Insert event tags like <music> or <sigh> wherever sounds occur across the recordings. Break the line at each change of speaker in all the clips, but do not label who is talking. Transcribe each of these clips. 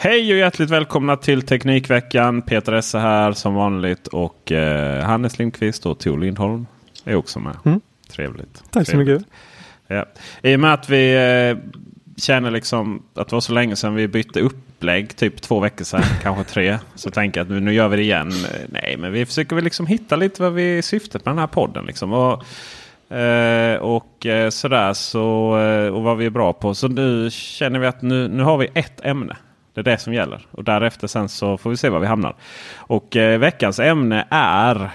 Hej och hjärtligt välkomna till Teknikveckan. Peter Esse här som vanligt och eh, Hannes Lindqvist och Tor Lindholm är också med.
Mm.
Trevligt.
Tack så
Trevligt.
mycket.
Ja. I och med att vi eh, känner liksom att det var så länge sedan vi bytte upplägg, typ två veckor sedan, <laughs> kanske tre. Så tänker jag att nu, nu gör vi det igen. Nej, men vi försöker väl liksom hitta lite vad vi syftet med den här podden. Liksom. Och, eh, och eh, sådär så, eh, och vad vi är bra på. Så nu känner vi att nu, nu har vi ett ämne. Det är det som gäller. Och därefter sen så får vi se var vi hamnar. Och eh, veckans ämne är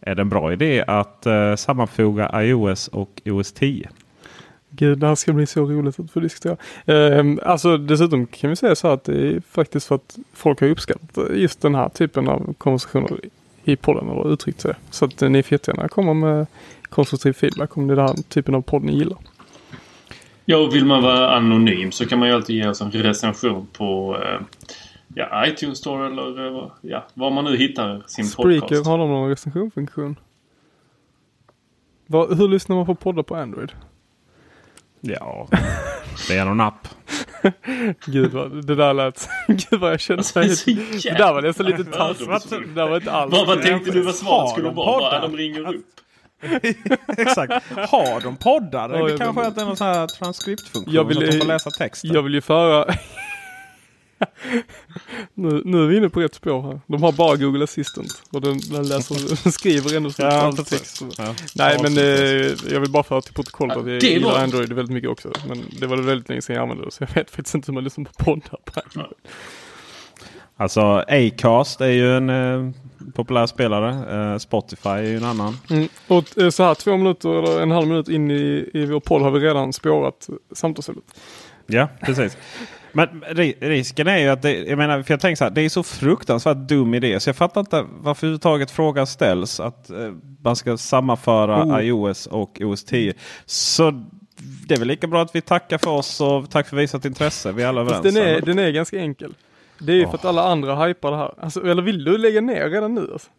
är det en bra idé att eh, sammanfoga iOS och OS 10?
Gud, det här ska bli så roligt att få diskutera. Eh, alltså dessutom kan vi säga så här att det är faktiskt för att folk har uppskattat just den här typen av konversationer i podden eller uttryckt sig. Så att eh, ni får jättegärna komma med konstruktiv feedback om det är den här typen av podd ni gillar.
Ja, och vill man vara anonym så kan man ju alltid ge oss en recension på eh, ja, iTunes Store eller eh, ja, var man nu hittar sin
Spreaker,
podcast.
har de någon recensionfunktion? Vad- hur lyssnar man på poddar på Android?
Ja, det är någon app. <laughs>
Gud vad det där lät... <laughs> Gud vad jag kände
Alltså, så
mig... Det där var nästan lite taskigt. Det där var inte alls...
Vad, vad tänkte du var svaret skulle vara? De ringer upp. <laughs>
Exakt. Har de poddar?
Ja,
det kanske det är någon sån här transkriptfunktion.
Jag vill-
så att de får läsa texten.
Jag vill ju föra... <laughs> nu, nu är vi inne på rätt spår här. De har bara Google Assistant. Och den, den läser, <laughs> den skriver ändå så
Ja,
text.
Ja.
Nej men eh, jag vill bara föra till protokollet att jag
det
gillar Android väldigt mycket också. Men det var väldigt länge sedan jag använde det så jag vet faktiskt inte hur man lyssnar på poddar på Android.
Alltså Acast är ju en eh, populär spelare. Eh, Spotify är ju en annan.
Mm. Och eh, så här två minuter eller en halv minut in i, i vår podd har vi redan spårat samtalsämnet.
Ja, precis. Men ri- risken är ju att det, jag menar, för jag tänker så här, det är så fruktansvärt dum idé. Så jag fattar inte varför överhuvudtaget frågan ställs att eh, man ska sammanföra
Oh.
iOS och OS 10. Så det är väl lika bra att vi tackar för oss och tack för visat intresse. Vi är alla överens.
Den är, den är ganska enkel. Det är ju för att alla andra hypar det här. Alltså, eller vill du lägga ner redan nu? Alltså?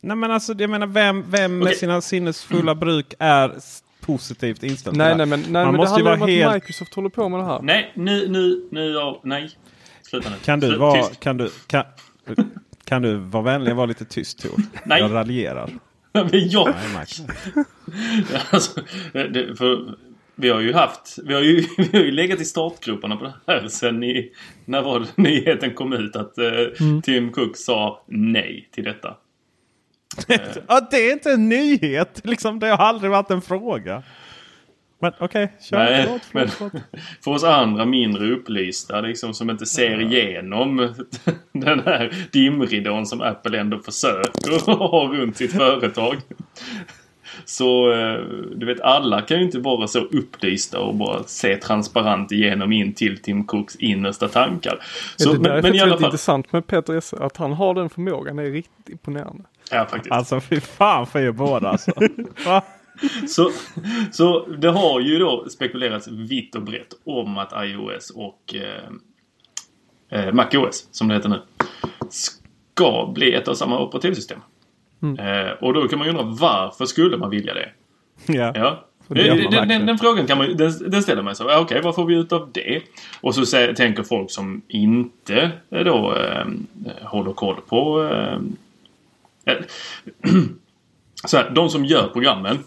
Nej men alltså, jag menar vem, vem med sina sinnesfulla bruk är positivt inställd
Nej,
det
nej men, nej,
Man
men det
måste ju
handlar om
vara
att
helt...
Microsoft håller på med det här.
Nej, nu, nu, nu, ja, nej. Sluta nu.
Kan du, vara,
tyst.
kan, du, kan, kan du vara vänlig och vara lite tyst Tor?
Nej.
Jag raljerar. <laughs>
Men jag,
Nej, Max. <laughs>
alltså, det, för, vi har ju haft, vi har ju, <laughs> vi har ju legat i startgroparna på det här sen i, när var det nyheten kom ut att eh,
Mm.
Tim Cook sa nej till detta. <laughs>
Ja, det är inte en nyhet. Liksom, det har aldrig varit en fråga. Men okej, kör.
Nej,
Förlåt, förlåt, förlåt. <laughs>
för oss andra mindre upplysta liksom, som inte ser igenom den här dimridån som Apple ändå försöker ha runt sitt företag. Så eh, du vet alla kan ju inte vara så upplysta och bara se transparent igenom in till Tim Cooks innersta tankar. Så,
det där är
men, men i alla fall.
intressant med Peter Esse. Att han har den förmågan är riktigt imponerande.
Ja, faktiskt.
Alltså fy fan för er båda alltså. <laughs>
Så, så det har ju då spekulerats vitt och brett om att iOS och eh, eh MacOS, som det heter nu, ska bli ett och samma operativsystem. Mm. Eh, och då kan man ju undra varför skulle man vilja det?
Ja.
ja. Den, den, den, frågan kan man, den, den ställer man sig. Okej, okay, vad får vi ut av det? Och så säger, tänker folk som inte då eh, håller koll på... Eh, <clears throat> så här, de som gör programmen.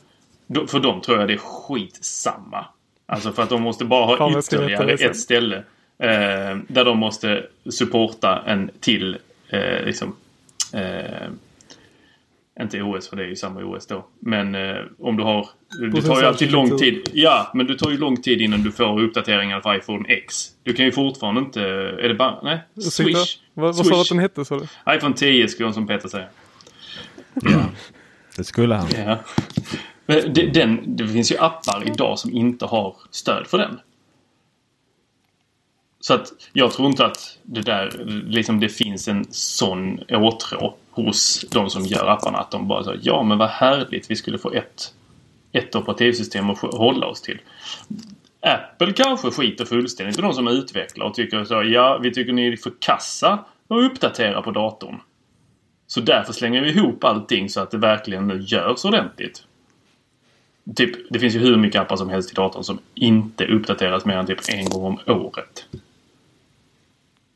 För dem tror jag det är skitsamma. Alltså för att de måste bara ha ytterligare ett ställe. Eh, där de måste supporta en till eh, liksom, eh, inte OS för det är ju samma OS då. Men eh, om du har... Det tar ju alltid lång tid. Ja, men det tar ju lång tid innan du får uppdateringar för iPhone X. Du kan ju fortfarande inte... Är det bara... Nej. Swish.
Vad, vad sa du att den hette sa du?
iPhone 10 skulle som Peter säga.
Ja. Det skulle han.
Ja. Men det, den, det finns ju appar idag som inte har stöd för den. Så att jag tror inte att det där, liksom det finns en sån åtrå hos de som gör apparna. Att de bara säger ja men vad härligt vi skulle få ett, ett operativsystem att hålla oss till. Apple kanske skiter fullständigt i de som utvecklar och tycker så ja vi tycker ni är för kassa att uppdatera på datorn. Så därför slänger vi ihop allting så att det verkligen görs ordentligt. Typ, det finns ju hur mycket appar som helst i datorn som inte uppdateras mer än typ en gång om året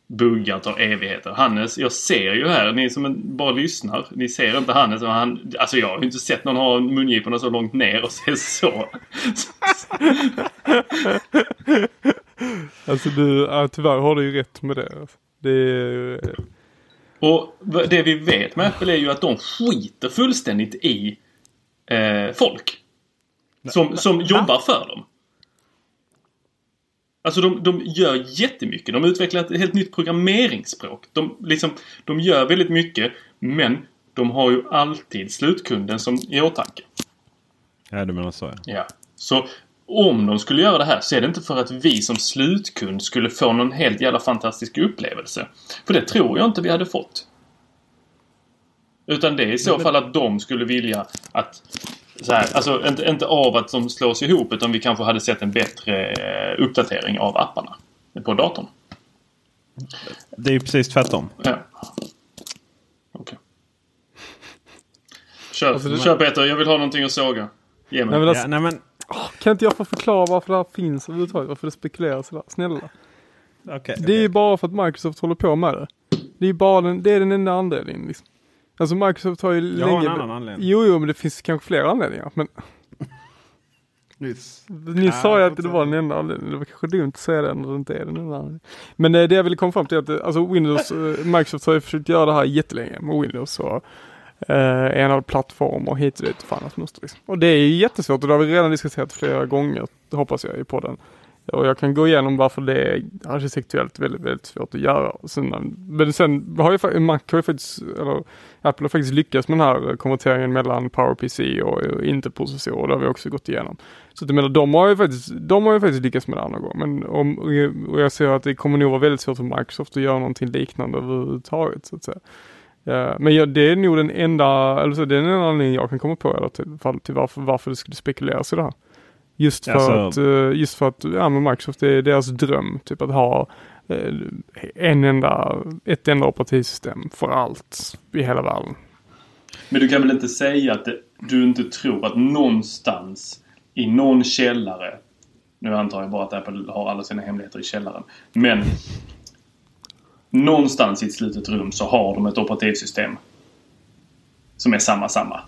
buggar tar evigheter. Hannes, jag ser ju här, ni som bara lyssnar. Ni ser inte Hannes. Han, alltså jag har ju inte sett någon ha mungiporna så långt ner och se så. <laughs>
alltså du, ja, tyvärr har du ju rätt med det. Det är...
Och det vi vet med Apple är ju att de skiter fullständigt i eh, folk. Som, som jobbar för dem. Alltså de, de gör jättemycket. De utvecklar ett helt nytt programmeringsspråk. De, liksom, de gör väldigt mycket. Men de har ju alltid slutkunden som i åtanke.
Ja, du menar så ja.
Ja. Så om de skulle göra det här så är det inte för att vi som slutkund skulle få någon helt jävla fantastisk upplevelse. För det tror jag inte vi hade fått. Utan det är i så fall att de skulle vilja att så här, alltså inte, inte av att de slås ihop utan vi kanske hade sett en bättre eh, uppdatering av apparna på datorn.
Det är ju precis tvärtom.
Ja. Okej. Okay. Kör, kör Peter, jag vill ha någonting att såga. Ge mig.
Nej, men alltså,
ja, nej, men...
Kan inte jag få förklara varför det här finns överhuvudtaget? Varför det spekuleras sådär? Snälla.
Okay,
det är ju bara för att Microsoft håller på med det. Det är bara den, det är den enda anledningen. Liksom. Alltså Microsoft har ju
jag
länge...
Har en annan anledning.
Jo, jo, men det finns kanske fler anledningar. Men...
Nyss.
Nyss sa jag att det var den enda anledningen. Det var kanske dumt att säga det när det inte är den enda anledningen. Men eh, det jag ville komma fram till är att eh, alltså Windows, eh, Microsoft har ju försökt göra det här jättelänge med Windows och eh, en av plattformar hit och dit och fan mönster liksom. Och det är ju jättesvårt och det har vi redan diskuterat flera gånger, hoppas jag, i podden. Och jag kan gå igenom varför det är arkitektuellt väldigt, väldigt svårt att göra. Sen, men sen har ju Mac har ju faktiskt, eller Apple har faktiskt lyckats med den här konverteringen mellan PowerPC och, och Intel-processorer. Det har vi också gått igenom. Så att jag menar, de har ju faktiskt, de har ju faktiskt lyckats med det här någon gång. Men om, och jag ser att det kommer nog vara väldigt svårt för Microsoft att göra någonting liknande överhuvudtaget så att säga. Men ja, det är nog den enda, eller så, det är den enda anledningen jag kan komma på eller till, till varför, varför det skulle spekuleras i det här. Just för alltså, att, eh, just för att ja, men Microsoft det är deras dröm, typ att ha eh, en enda, ett enda operativsystem för allt i hela världen.
Men du kan väl inte säga att det, du inte tror att någonstans i någon källare, nu antar jag bara att Apple har alla sina hemligheter i källaren, men någonstans i ett slutet rum så har de ett operativsystem som är samma samma.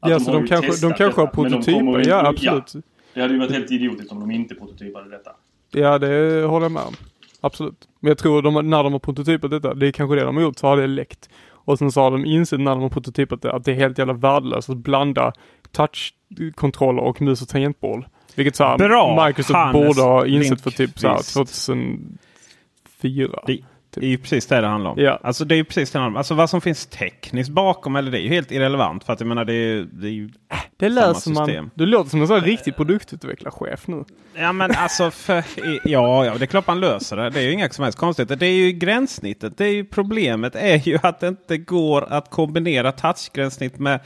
Att ja, de så de kanske, de kanske har prototyper. Ja, absolut. Ja,
det hade ju varit helt idiotiskt om de inte prototypade detta.
Ja, det håller jag med om. Absolut. Men jag tror de, när de har prototypat detta, det är kanske det de har gjort, så har det läckt. Och sen så har de insett när de har prototypat det att det är helt jävla värdelöst att blanda touchkontroller och mus och tangentbord. Vilket så här, Bra, Microsoft Hannes borde ha insett för typ så här 2004.
Det, Typ. Det är ju precis det det handlar om.
Ja.
Alltså det är ju precis det handlar om. Alltså vad som finns tekniskt bakom eller det är ju helt irrelevant. För att jag menar det är, det är ju äh,
det läser man. Du låter som en sån riktig produktutvecklarchef nu.
Ja men alltså för, ja, ja det är klart man löser det. Det är ju inga som helst konstigheter. Det är ju gränssnittet. Det är ju problemet är ju att det inte går att kombinera touchgränssnitt med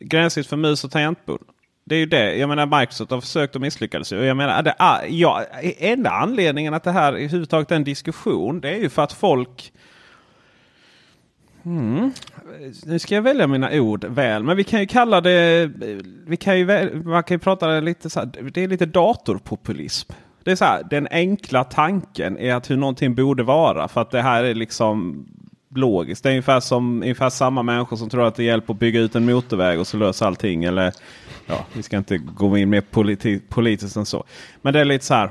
gränssnitt för mus och tangentbord det är ju det. Jag menar Microsoft har försökt och misslyckades. Jag menar, det, ah, ja, enda anledningen att det här överhuvudtaget är en diskussion. Det är ju för att folk Mm. Nu ska jag välja mina ord väl. Men vi kan ju kalla det... Vi kan ju, man kan ju prata lite så här, Det är lite datorpopulism. Det är så här, den enkla tanken är att hur någonting borde vara. För att det här är liksom logiskt. Det är ungefär, som, ungefär samma människor som tror att det hjälper att bygga ut en motorväg och så löser allting. Eller ja, vi ska inte gå in mer politi politiskt än så. Men det är lite så här.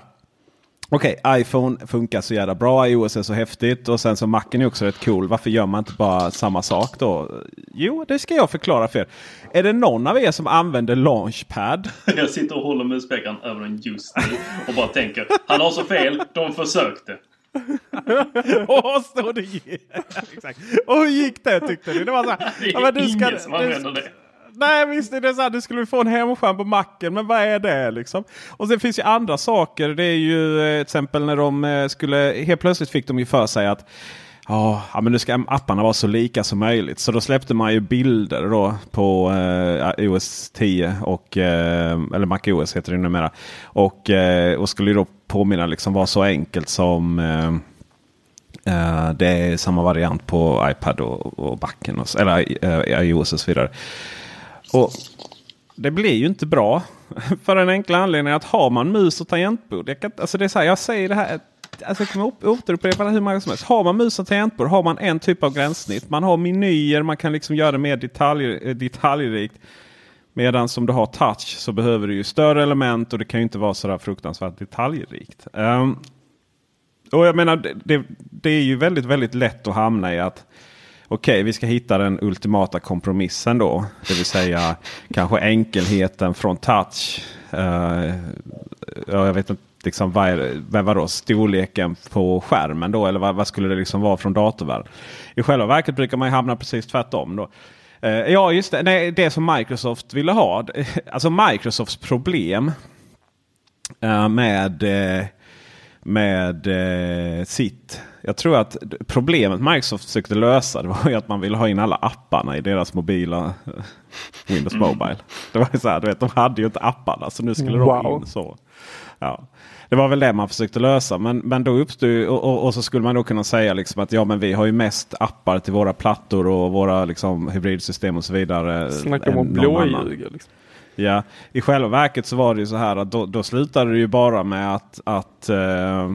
Okej, okay, iPhone funkar så jävla bra. iOS är så häftigt. Och sen så Macen är också rätt cool. Varför gör man inte bara samma sak då? Jo, det ska jag förklara för er. Är det någon av er som använder Launchpad? <laughs>
Jag sitter och håller muspekaren över den just nu och bara tänker. Han har så fel. De försökte. <laughs>
och så det. <laughs> Exakt. Och hur gick det tyckte ni? Det var så här,
det är ja, du ska, ingen som använder det.
Nej visst är det så här, du skulle få en hemskärm på macken. Men vad är det liksom? Och sen finns ju andra saker. Det är ju eh, till exempel när de eh, skulle, helt plötsligt fick de ju för sig att Ja, men nu ska apparna vara så lika som möjligt. Så då släppte man ju bilder då på eh, OS 10 och eh, eller Mac OS heter det numera. Och, eh, och skulle då påminna liksom vara så enkelt som eh, eh, det är samma variant på iPad och, och backen och, eller eh, iOS och så vidare. Och det blir ju inte bra. <laughs> För den enkla anledningen att har man mus och tangentbord. Jag, kan, alltså det är så här, jag säger det här. Alltså jag kan återupprepa det hur många som helst. Har man mus och tangentbord har man en typ av gränssnitt. Man har menyer, man kan liksom göra det mer detalj, eh, detaljrikt. Medan som du har touch så behöver du ju större element och det kan ju inte vara så där fruktansvärt detaljrikt. Um, och jag menar det, det, är ju väldigt, väldigt lätt att hamna i att okej, okay, vi ska hitta den ultimata kompromissen då. Det vill säga <laughs> kanske enkelheten från touch. Uh, jag vet inte liksom, vad, är, vad då storleken på skärmen då? Eller vad, vad skulle det liksom vara från datorvärlden? I själva verket brukar man hamna precis tvärtom. Då. Uh, ja, just det. Nej, det som Microsoft ville ha. <laughs> Alltså Microsofts problem uh, med, med sitt jag tror att problemet Microsoft försökte lösa det var att man ville ha in alla apparna i deras mobila Windows mm. Mobile. Det var ju så här, du vet, de hade ju inte apparna så nu skulle wow. de in så. Ja. Det var väl det man försökte lösa. Men, men då uppstod och, och, och, så skulle man då kunna säga liksom att ja men vi har ju mest appar till våra plattor och våra liksom, hybridsystem och så vidare.
Snacka om blåljuga. Liksom.
Ja, i själva verket så var det ju så här att då, då slutade det ju bara med att, att eh,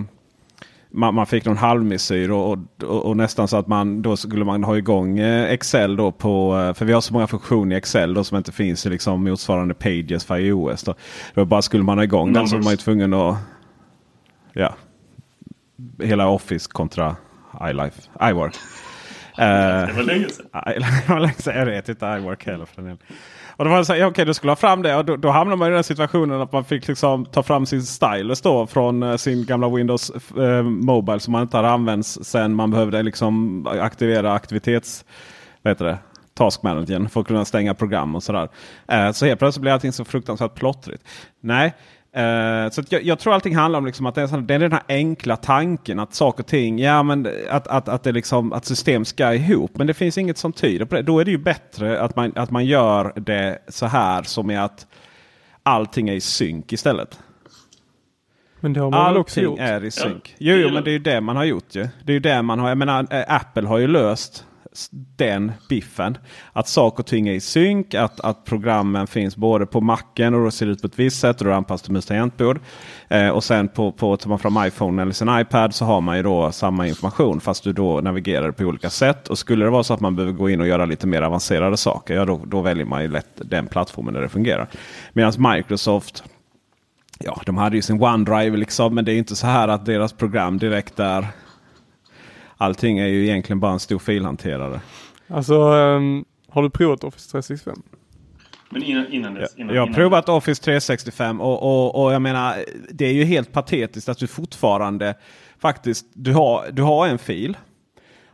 man, man fick någon halvmesyr och, och, och, nästan så att man då skulle man ha igång eh, Excel då på. Eh, för vi har så många funktioner i Excel då som inte finns i liksom motsvarande Pages för iOS. Då, då bara skulle man ha igång den så var man ju tvungen att. Ja. Hela Office kontra iLife, iWork. <laughs>
det var länge
sedan. Jag vet inte iWork heller för den. Och då var det så här, ja, okej, du skulle ha fram det. Och då, då hamnade man i den situationen att man fick liksom ta fram sin stylus då från uh, sin gamla Windows uh, Mobile som man inte hade använt sen man behövde liksom aktivera aktivitets... Vad heter det? Task Managern för att kunna stänga program och sådär. Uh, så helt plötsligt blir allting så fruktansvärt plottrigt. Nej, Uh, så jag, jag, tror allting handlar om liksom att det är, sån, det är den här enkla tanken att saker och ting, ja men att, att, att, det liksom, att system ska ihop. Men det finns inget som tyder på det. Då är det ju bättre att man, att man gör det så här som är att allting är i synk istället.
Men det har man allting också gjort?
är i synk. Ja. Jo, jo, men det är ju det man har gjort ju. Det är ju det man har. Jag menar, eh, Apple har ju löst den biffen. Att saker och ting är i synk, att, att programmen finns både på macken och då ser ut på ett visst sätt och då anpassar till mus tangentbord. Eh, och sen på, på, tar man fram iPhone eller sin iPad så har man ju då samma information fast du då navigerar på olika sätt. Och skulle det vara så att man behöver gå in och göra lite mer avancerade saker, ja då, då väljer man ju lätt den plattformen där det fungerar. Medan Microsoft Ja, de hade ju sin OneDrive liksom, men det är inte så här att deras program direkt är allting är ju egentligen bara en stor filhanterare.
Alltså, um, har du provat Office 365?
Men innan, innan dess? Innan,
jag har
innan
provat Office 365 och, och, och jag menar det är ju helt patetiskt att du fortfarande faktiskt du har, du har en fil.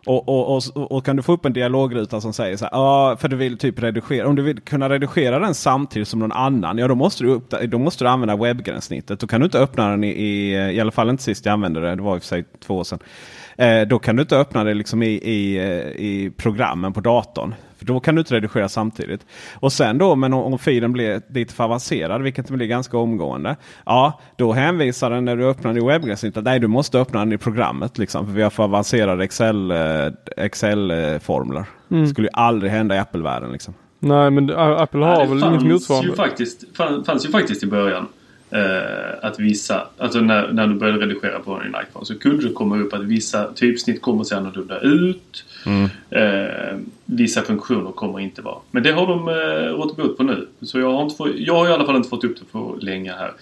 Och, och, och, och, kan du få upp en dialogruta som säger så här, ja, för du vill typ redigera. Om du vill kunna redigera den samtidigt som någon annan, ja då måste du, upp, då måste du använda webbgränssnittet. Då kan du inte öppna den i, i, i alla fall inte sist jag använde det, det var i och för sig två år sedan. Eh, då kan du inte öppna det liksom i, i, eh, i programmen på datorn. För då kan du inte redigera samtidigt. Och sen då, men om, om filen blir lite för avancerad, vilket blir ganska omgående. Ja, då hänvisar den när du öppnar i webbgränssnittet. Nej, du måste öppna den i programmet. Liksom, för vi har för avancerade Excel-formler. Excel, Excel mm. skulle ju aldrig hända i Apple-världen. Liksom.
Nej, men Apple har ja, väl inget motsvarande?
Ju faktiskt, fanns, fanns ju faktiskt i början. Uh, att vissa, alltså när, när du började redigera på din iPhone så kunde det komma upp att vissa typsnitt kommer se annorlunda ut. Mm. Uh, vissa funktioner kommer inte vara. Men det har de uh, rått bot på nu. Så jag har, inte få, jag har i alla fall inte fått upp det på länge här.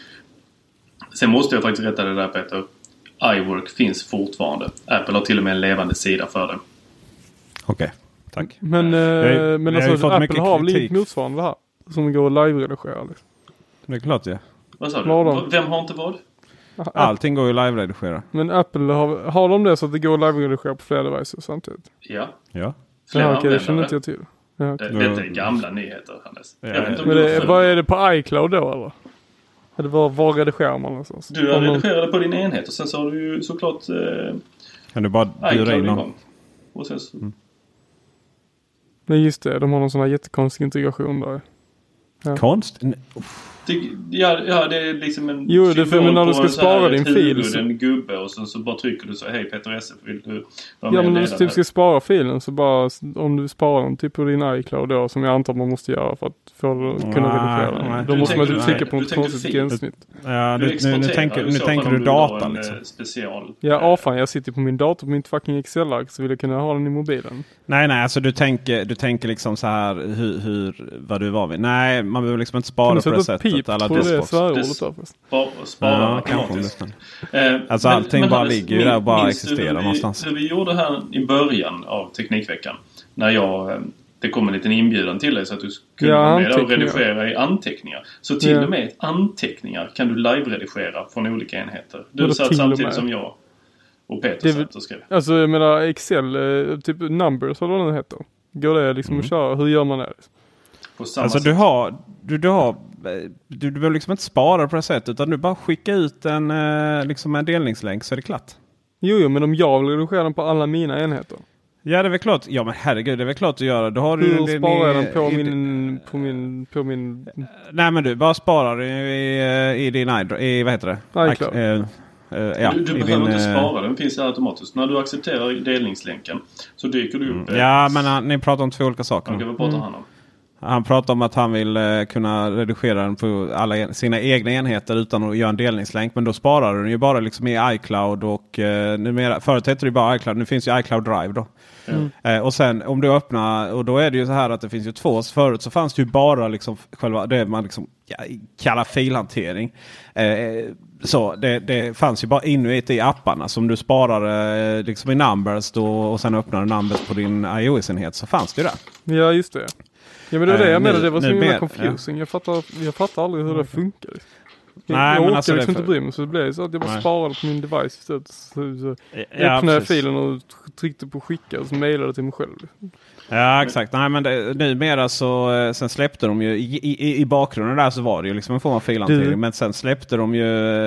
Sen måste jag faktiskt rätta det där Peter. iWork finns fortfarande. Apple har till och med en levande sida för det.
Okej, okay. tack.
Men, jag, men alltså, Apple har väl inget motsvarande här? Som går att live-redigera liksom.
Det är klart ja.
Vad sa du? Vem har inte vad?
Allting går ju live-redigera.
Men Apple har, har de det så att det går live-redigera på flera devices samtidigt?
Ja.
Ja.
Flera
ja, okej, det känner inte jag till.
Ja, okay. det, detta är gamla nyheter Hannes.
Ja, ja. Men det, vad är det på iCloud då eller? Eller var, var redigerar man någonstans?
Du har redigerade på din enhet och sen så har du ju såklart eh,
Kan du bara bjuda in någon?
Och sen så... Mm.
Nej just det, de har någon sån här jättekonstig integration där.
Ja. Konst?
Ja, ja, det är liksom en
Jo, det för men när du ska spara din fil.
Så... en gubbe och sen så bara trycker du så hej Peter Esse, vill du
Ja, men när du typ ska spara filen så bara om du sparar den typ på din iCloud då som jag antar man måste göra för att få kunna redigera den. Då måste man typ trycka på något konstigt gränssnitt.
Ja, du, nu, nu, tänker, nu tänker du data liksom. Eh,
special.
Ja, ah, fan jag sitter på min dator på mitt fucking Excel-ark så vill jag kunna ha den i mobilen.
Nej, nej, alltså du tänker, du tänker liksom så här hur, hur vad du var vid. Nej, man behöver liksom inte spara på det sättet
pip alla på det svärordet där.
Spara ja, automatiskt.
Eh, alltså men, allting men, bara ligger ju där och bara existerar vi, någonstans.
Hur vi gjorde här i början av Teknikveckan. När jag, eh, det kom en liten inbjudan till dig så att du kunde ja, vara med och redigera i anteckningar. Så till ja. och med anteckningar kan du live-redigera från olika enheter. Du satt samtidigt som jag och Peter det, satt och skrev.
Alltså jag menar Excel, eh, typ numbers eller vad det heter. Går det liksom mm. att köra? Hur gör man det?
Alltså sätt. du har, du, du har du, du behöver liksom inte spara på det sättet utan du bara skicka ut en, eh, liksom en delningslänk så är det klart.
Jo, jo, men om jag vill redigera den på alla mina enheter.
Ja det är väl klart. Ja men herregud det är väl klart att göra. Då har
Hur du, sparar jag den på, i, min, på min... På min...
Nej men du bara sparar i, i din i, vad heter det?
iCloud.
Uh, uh, ja, du, du behöver din, inte spara den finns automatiskt. När du accepterar delningslänken så dyker du upp.
Mm. Ja men uh, ni pratar om två olika saker.
Okej, vad pratar mm. han om?
Han pratar om att han vill eh, kunna redigera den på alla sina egna enheter utan att göra en delningslänk. Men då sparar den ju bara liksom i iCloud och eh, numera, förut hette det bara iCloud. Nu finns ju iCloud Drive då. Mm. Eh, och sen om du öppnar och då är det ju så här att det finns ju två. Förut så fanns det ju bara liksom själva det man liksom ja, kallar filhantering. Så det, det fanns ju bara inuit i apparna. som du sparar liksom i numbers då, och sen öppnar du numbers på din iOS-enhet så fanns det ju där.
Ja just det. Ja men det var det jag eh, menade, det var så himla confusing. Ja. Jag, fattar, jag fattar aldrig hur det funkar. Jag, Nej, jag orkar alltså liksom inte bry mig så det blev så att jag bara Nej. sparade på min device istället. Så, så ja, öppnade jag filen och tryckte på skicka och så mejlade till mig själv.
Ja exakt. Nej men det, numera så eh, sen släppte de ju i, i, i bakgrunden där så var det ju liksom en form av filhantering. Men sen släppte de ju...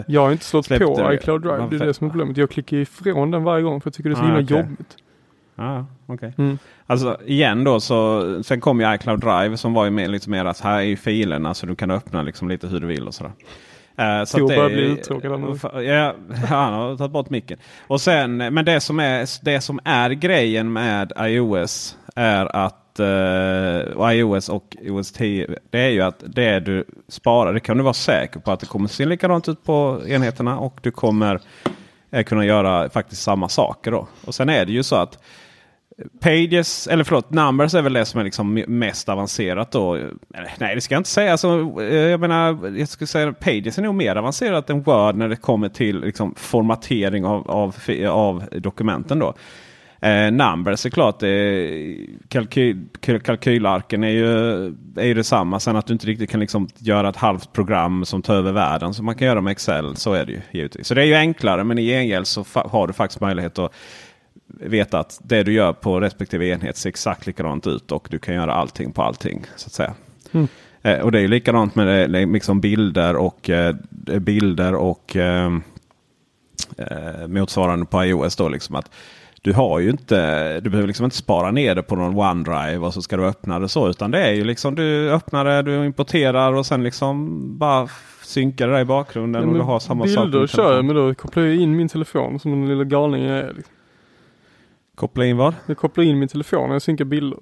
Jag har inte slått på iCloud Drive. Det är det som är problemet. Jag klickar ifrån den varje gång för jag tycker det är så ah, himla okay. jobbigt.
Ah, okay. Mm. Alltså igen då så sen kom ju iCloud Drive som var ju mer, lite mer att här är ju filerna så du kan öppna liksom lite hur du vill och sådär.
Uh, så börjar bli uttråkad
nu. Ja, <laughs> han har tagit bort micken. Och sen, men det som, är, det som är grejen med iOS är att uh, iOS och OS 10 det är ju att det du sparar det kan du vara säker på att det kommer se likadant ut på enheterna och du kommer uh, kunna göra faktiskt samma saker då. Och sen är det ju så att Pages, eller förlåt, Numbers är väl det som är liksom mest avancerat då. Nej, det ska jag inte säga. Alltså, eh, jag menar, jag skulle säga Pages är nog mer avancerat än Word när det kommer till liksom, formatering av, av, av dokumenten. då. Eh, numbers är klart, eh, kalkyl, kalkylarken är ju, är ju detsamma. Sen att du inte riktigt kan liksom göra ett halvt program som tar över världen som man kan göra med Excel. Så är det ju givetvis. Så det är ju enklare men i gengäld så har du faktiskt möjlighet att veta att det du gör på respektive enhet ser exakt likadant ut och du kan göra allting på allting. så att säga. Mm. Eh, och det är likadant med liksom bilder och, eh, bilder och eh, eh, motsvarande på iOS. Då, liksom att du har ju inte, du behöver liksom inte spara ner det på någon OneDrive och så ska du öppna det så. Utan det är ju liksom du öppnar det, du importerar och sen liksom bara synkar det där i bakgrunden.
Ja,
och du har samma sak
bilder
med
kör jag men då kopplar jag in min telefon som den lilla galning jag är. Liksom.
Koppla in vad?
Jag kopplar in min telefon när jag synkar bilder.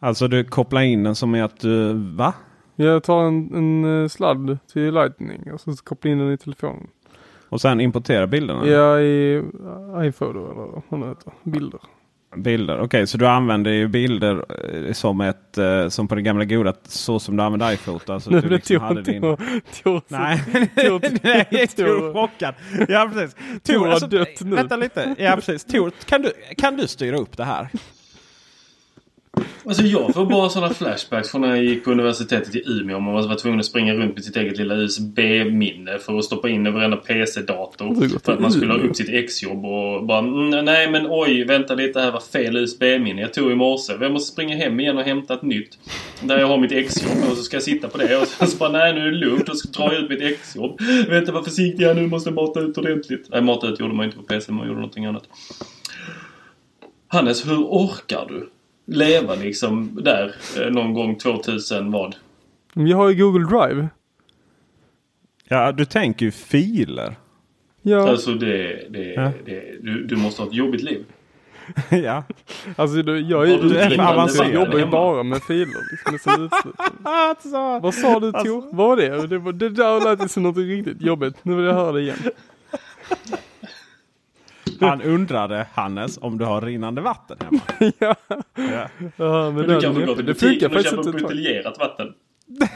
Alltså du kopplar in den som är att du, va?
Jag tar en, en eh, sladd till Lightning och så kopplar in den i telefonen.
Och sen importera bilderna?
Ja, i iPhoto eller vad det heter. Bilder.
Bilder, okej så du använder ju bilder eh, som ett, eh, som på det gamla goda, så som du använder iPhoto. Alltså att du liksom
Tor,
hade din...
Tor, Tor,
Nej,
Tor- <laughs>
nej,
Tor-
Tor chockad. Ja precis.
Tor har dött nu.
Vänta lite. Ja precis. Tor, kan du, kan du styra upp det här?
Alltså jag får bara sådana flashbacks från när jag gick på universitetet i Umeå. Man var tvungen att springa runt med sitt eget lilla USB-minne för att stoppa in i varenda PC-dator. För att man skulle ha upp sitt exjobb och bara mm, Nej men oj, vänta lite, här var fel USB-minne. Jag tog i morse. Jag måste springa hem igen och hämta ett nytt. Där jag har mitt exjobb och så ska jag sitta på det och sen så bara nej nu är det lugnt och så drar jag ut mitt exjobb. Vänta var försiktig här nu, måste mata ut ordentligt. Nej, mata ut gjorde man inte på PC, man gjorde någonting annat. Hannes, hur orkar du? Leva liksom där eh, någon gång 2000 vad?
Jag har ju Google Drive.
Ja, du tänker ju filer.
Ja,
Alltså det, det,
Ja.
det du, du måste ha ett jobbigt liv. <laughs>
ja.
alltså det- jag,
Har du
är,
för
jag,
avancerad
jobbar ju bara med filer. Liksom.
Alltså. <laughs>
Vad sa du Tor? Vad var det? Det, var, det där lät som något riktigt jobbigt. Nu vill jag höra det igen. <laughs>
Han undrade, Hannes, om du har rinnande vatten hemma. <laughs>
ja.
Ja.
ja, men
du kanske går till butiken och köper buteljerat vatten. <laughs>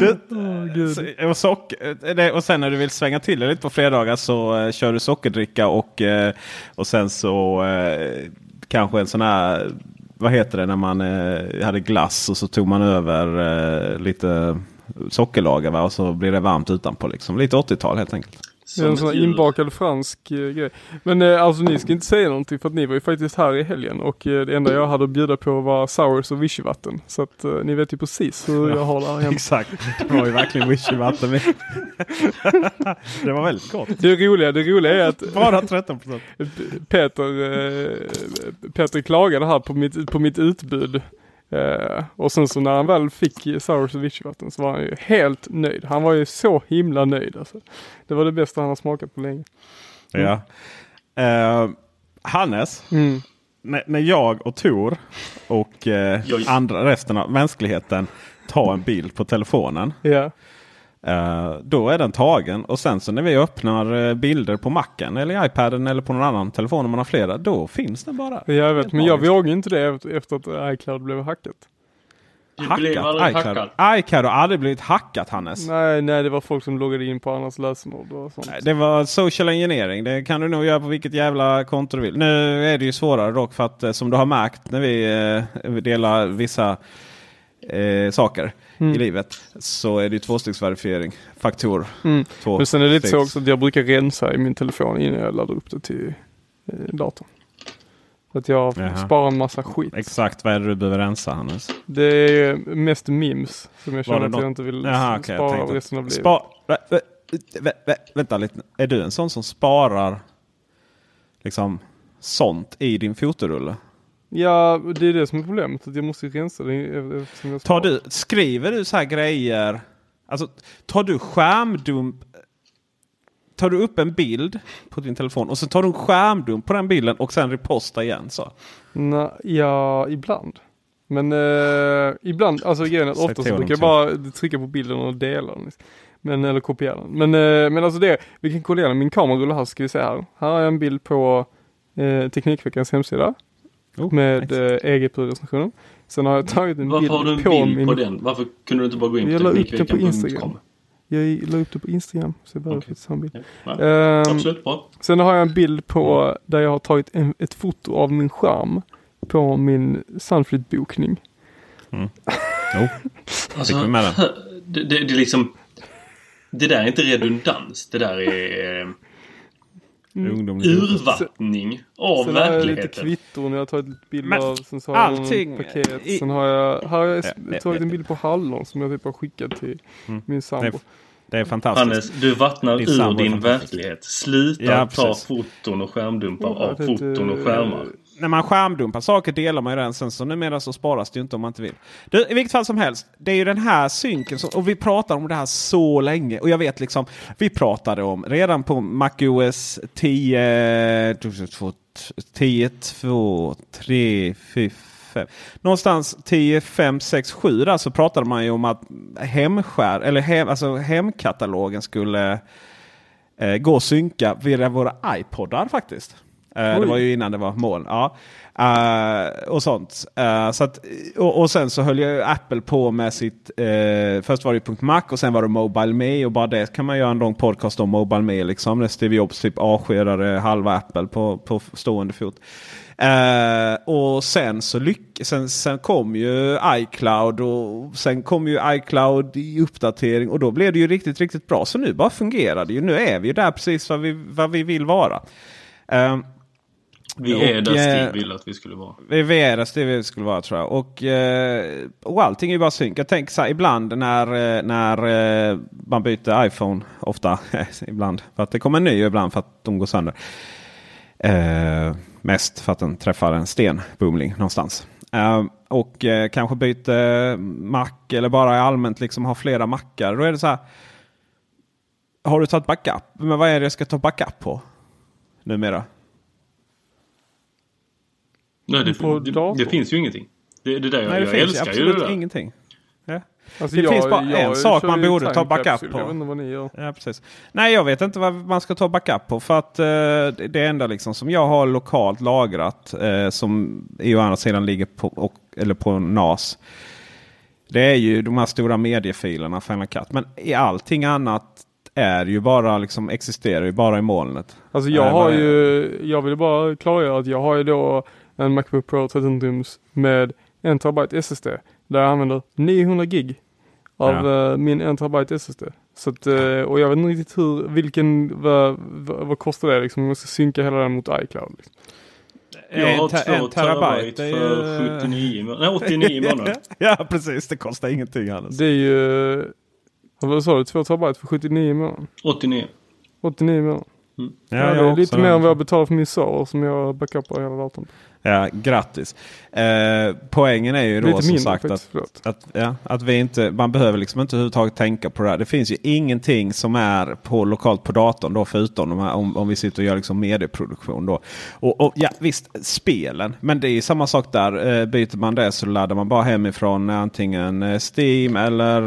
Det,
gud.
så- och, sock, eh, och sen när du vill svänga till det lite på fredagar så eh, kör du sockerdricka och, eh, och sen så kanske en sån här, vad heter det när man eh, hade glass och så tog man över eh, lite sockerlager va? och så blir det varmt utanpå. Liksom. Lite 80-tal helt enkelt.
Är en
Som
sån här inbakad fransk eh, grej. Men eh, alltså ni ska inte säga någonting för att ni var ju faktiskt här i helgen och eh, det enda jag hade att bjuda på var sours och vichyvatten. Så att ni vet ju precis hur jag har det här hemma.
Exakt, det var ju verkligen wishy-vatten. <laughs> det var väldigt gott.
Det roliga, det roliga är att
Bara 13 procent.
Peter, Peter klagade här på mitt, på mitt utbud. Eh, och sen så när han väl fick sours och vichyvatten så var han ju helt nöjd. Han var ju så himla nöjd alltså. Det var det bästa han har smakat på länge.
Ja. Eh, Hannes,
Mm.
när, när jag och Tor och
Joj.
andra resten av mänskligheten tar en bild på telefonen.
Ja.
Eh, då är den tagen och sen så när vi öppnar eh, bilder på macken eller iPaden eller på någon annan telefon om man har flera. Då finns den bara.
Jag vet, men jag vågar inte det efter, att iCloud blev hackat.
Aldrig
iCloud.
hackad.
iCloud har aldrig blivit hackat Hannes.
Nej, nej, det var folk som loggade in på andras lösenord och sånt.
Nej, Det var social engineering. Det kan du nog göra på vilket jävla konto du vill. Nu är det ju svårare dock för att eh, som du har märkt när vi, eh, delar vissa eh, saker
Mm.
i livet så är det ju tvåstegsverifiering. Faktor.
Mm.
Två
Men sen är det lite så också att jag brukar rensa i min telefon innan jag laddar upp det till eh, datorn. Så att jag
Jaha.
sparar en massa skit.
Exakt vad är det du behöver rensa Hannes?
Det är mest memes som jag känner att jag inte vill
Jaha, jag
spara
tänkte-
resten av livet.
Spa, vä, vä, vä, vä, vänta lite. Är du en sån som sparar liksom sånt i din fotorulle?
Ja, det är det som är problemet. Att jag måste rensa det
Tar du, skriver du så här grejer? Alltså, tar du skärmdump? Tar du upp en bild på din telefon och så tar du en skärmdump på den bilden och sen repostar igen så?
Nej, ja, ibland. Men eh, ibland, alltså grejen är att ofta så brukar jag bara trycka på bilden och dela den. Men, eller kopiera den. Men, eh, men alltså det, vi kan kolla igenom min kamerarulle här ska vi se här. Här har jag en bild på eh, Teknikveckans hemsida.
Oh,
med
nice.
eh, EG-recensionen. Sen har jag tagit en
Varför
bild,
har du en
på
bild
min...
på den? Varför kunde du inte bara gå in
Jag
på
la upp den på? Instagram. Jag la upp det på Instagram. Så jag behöver ha en bild.
Ja,
Ehm,
absolut bra.
Sen har jag en bild på där jag har tagit en, ett foto av min skärm på min Sunfleet-bokning.
Jo, <laughs>
Alltså,
fick vi med den. <laughs>
det, det, det är liksom... Det där är inte redundans. Det där är eh, urvattning av
Sen har jag lite
verkligheten.
kvitton jag har tagit bild
Men
av. Sen så har jag
allting
paket.
i-
Sen har jag, har jag
Ja, ja,
tagit en bild på hallon som jag typ har skickat till
Mm.
min sambo.
Det Det är fantastiskt.
Hannes, du vattnar
Din
ur din verklighet. Sluta
Ja,
ta foton och skärmdumpar av foton och skärmar
när man skärmdumpar saker delar man ju den sen. Så numera så sparas det ju inte om man inte vill. Du, I vilket fall som helst. Det är ju den här synken. Som, och vi pratar om det här så länge. Och jag vet liksom. Vi pratade om redan på MacOS 10. 10, 2, 3, 4, 5. Någonstans 10, 5, 6, 7 där så pratade man ju om att hemskär, eller hem, alltså hemkatalogen skulle eh, gå och synka via våra iPodar faktiskt. Eh, det var ju innan det var moln. Ja. Eh, och sånt. Eh, så att, och, och sen så höll ju Apple på med sitt... Först var det .Mac och sen var det Mobile Me. Och bara det kan man göra en lång podcast om Mobile Me. Liksom, när Steve Jobs typ avskedade halva Apple på, på stående fot. Och sen så lyck sen, sen kom ju iCloud och sen kom ju iCloud i uppdatering och då blev det ju riktigt, riktigt bra. Så nu bara fungerar det ju. Nu är vi ju där precis vad vi, vad vi vill vara. Eh,
Vi är
Och,
där
eh,
Steve ville att vi skulle vara.
vi är det det vi skulle vara tror jag. Och, eh, och allting är ju bara synk. Jag tänker så här ibland när, eh, när man byter iPhone. Ofta, <laughs> ibland för att det kommer en ny och ibland för att de går sönder. Eh, mest för att den träffar en sten, boomling, någonstans. Eh, och eh, kanske byter Mac eller bara allmänt liksom har flera Macar. Då är det så här. Har du tagit backup? Men vad är det jag ska ta backup på? Numera.
Nej, det,
På
det,
dator?
det finns ju ingenting. Det, det där,
Nej, det
jag
finns
älskar ju
absolut
det där.
ingenting. Ja.
Alltså,
Det
jag-
finns bara
jag
en sak man
ju
borde ta backup på.
Jag vet inte vad ni gör.
Ja, precis. Nej, jag vet inte vad man ska ta backup på. För att eh, det det enda liksom som jag har lokalt lagrat eh, som i å andra sidan ligger på, och, eller på NAS. Det är ju de här stora mediefilerna Final Cut. Men i allting annat är ju bara liksom existerar ju bara i molnet.
Alltså jag
Nej,
har ju, jag vill bara klargöra att jag har ju då en Macbook Pro 13 tums med 1 terabyte SSD. Där jag använder 900 gig av eh, min 1 terabyte SSD. Så att, eh, och jag vet inte riktigt hur, vilken, vad, vad, vad kostar det liksom? om Jag ska synka hela den mot iCloud. Liksom.
Jag har
te-
två terabyte för
ju-
79 må- nej, 89 månader. <laughs>
ja, precis. Det kostar ingenting alls.
Det är ju, vad sa du, 2 terabyte för 79 månader?
89.
89 månader.
Ja,
Ja, det är lite mer än vad jag betalar för min server som jag backupar hela datorn.
Ja, grattis. Eh, poängen är ju då som sagt att, att, ja, att vi inte, man behöver liksom inte överhuvudtaget tänka på det här. Det finns ju ingenting som är på lokalt på datorn då förutom de här, om, om vi sitter och gör liksom medieproduktion. Då. Och, och ja, visst, spelen. Men det är ju samma sak där. Eh, byter man det så laddar man bara hemifrån antingen eh, Steam eller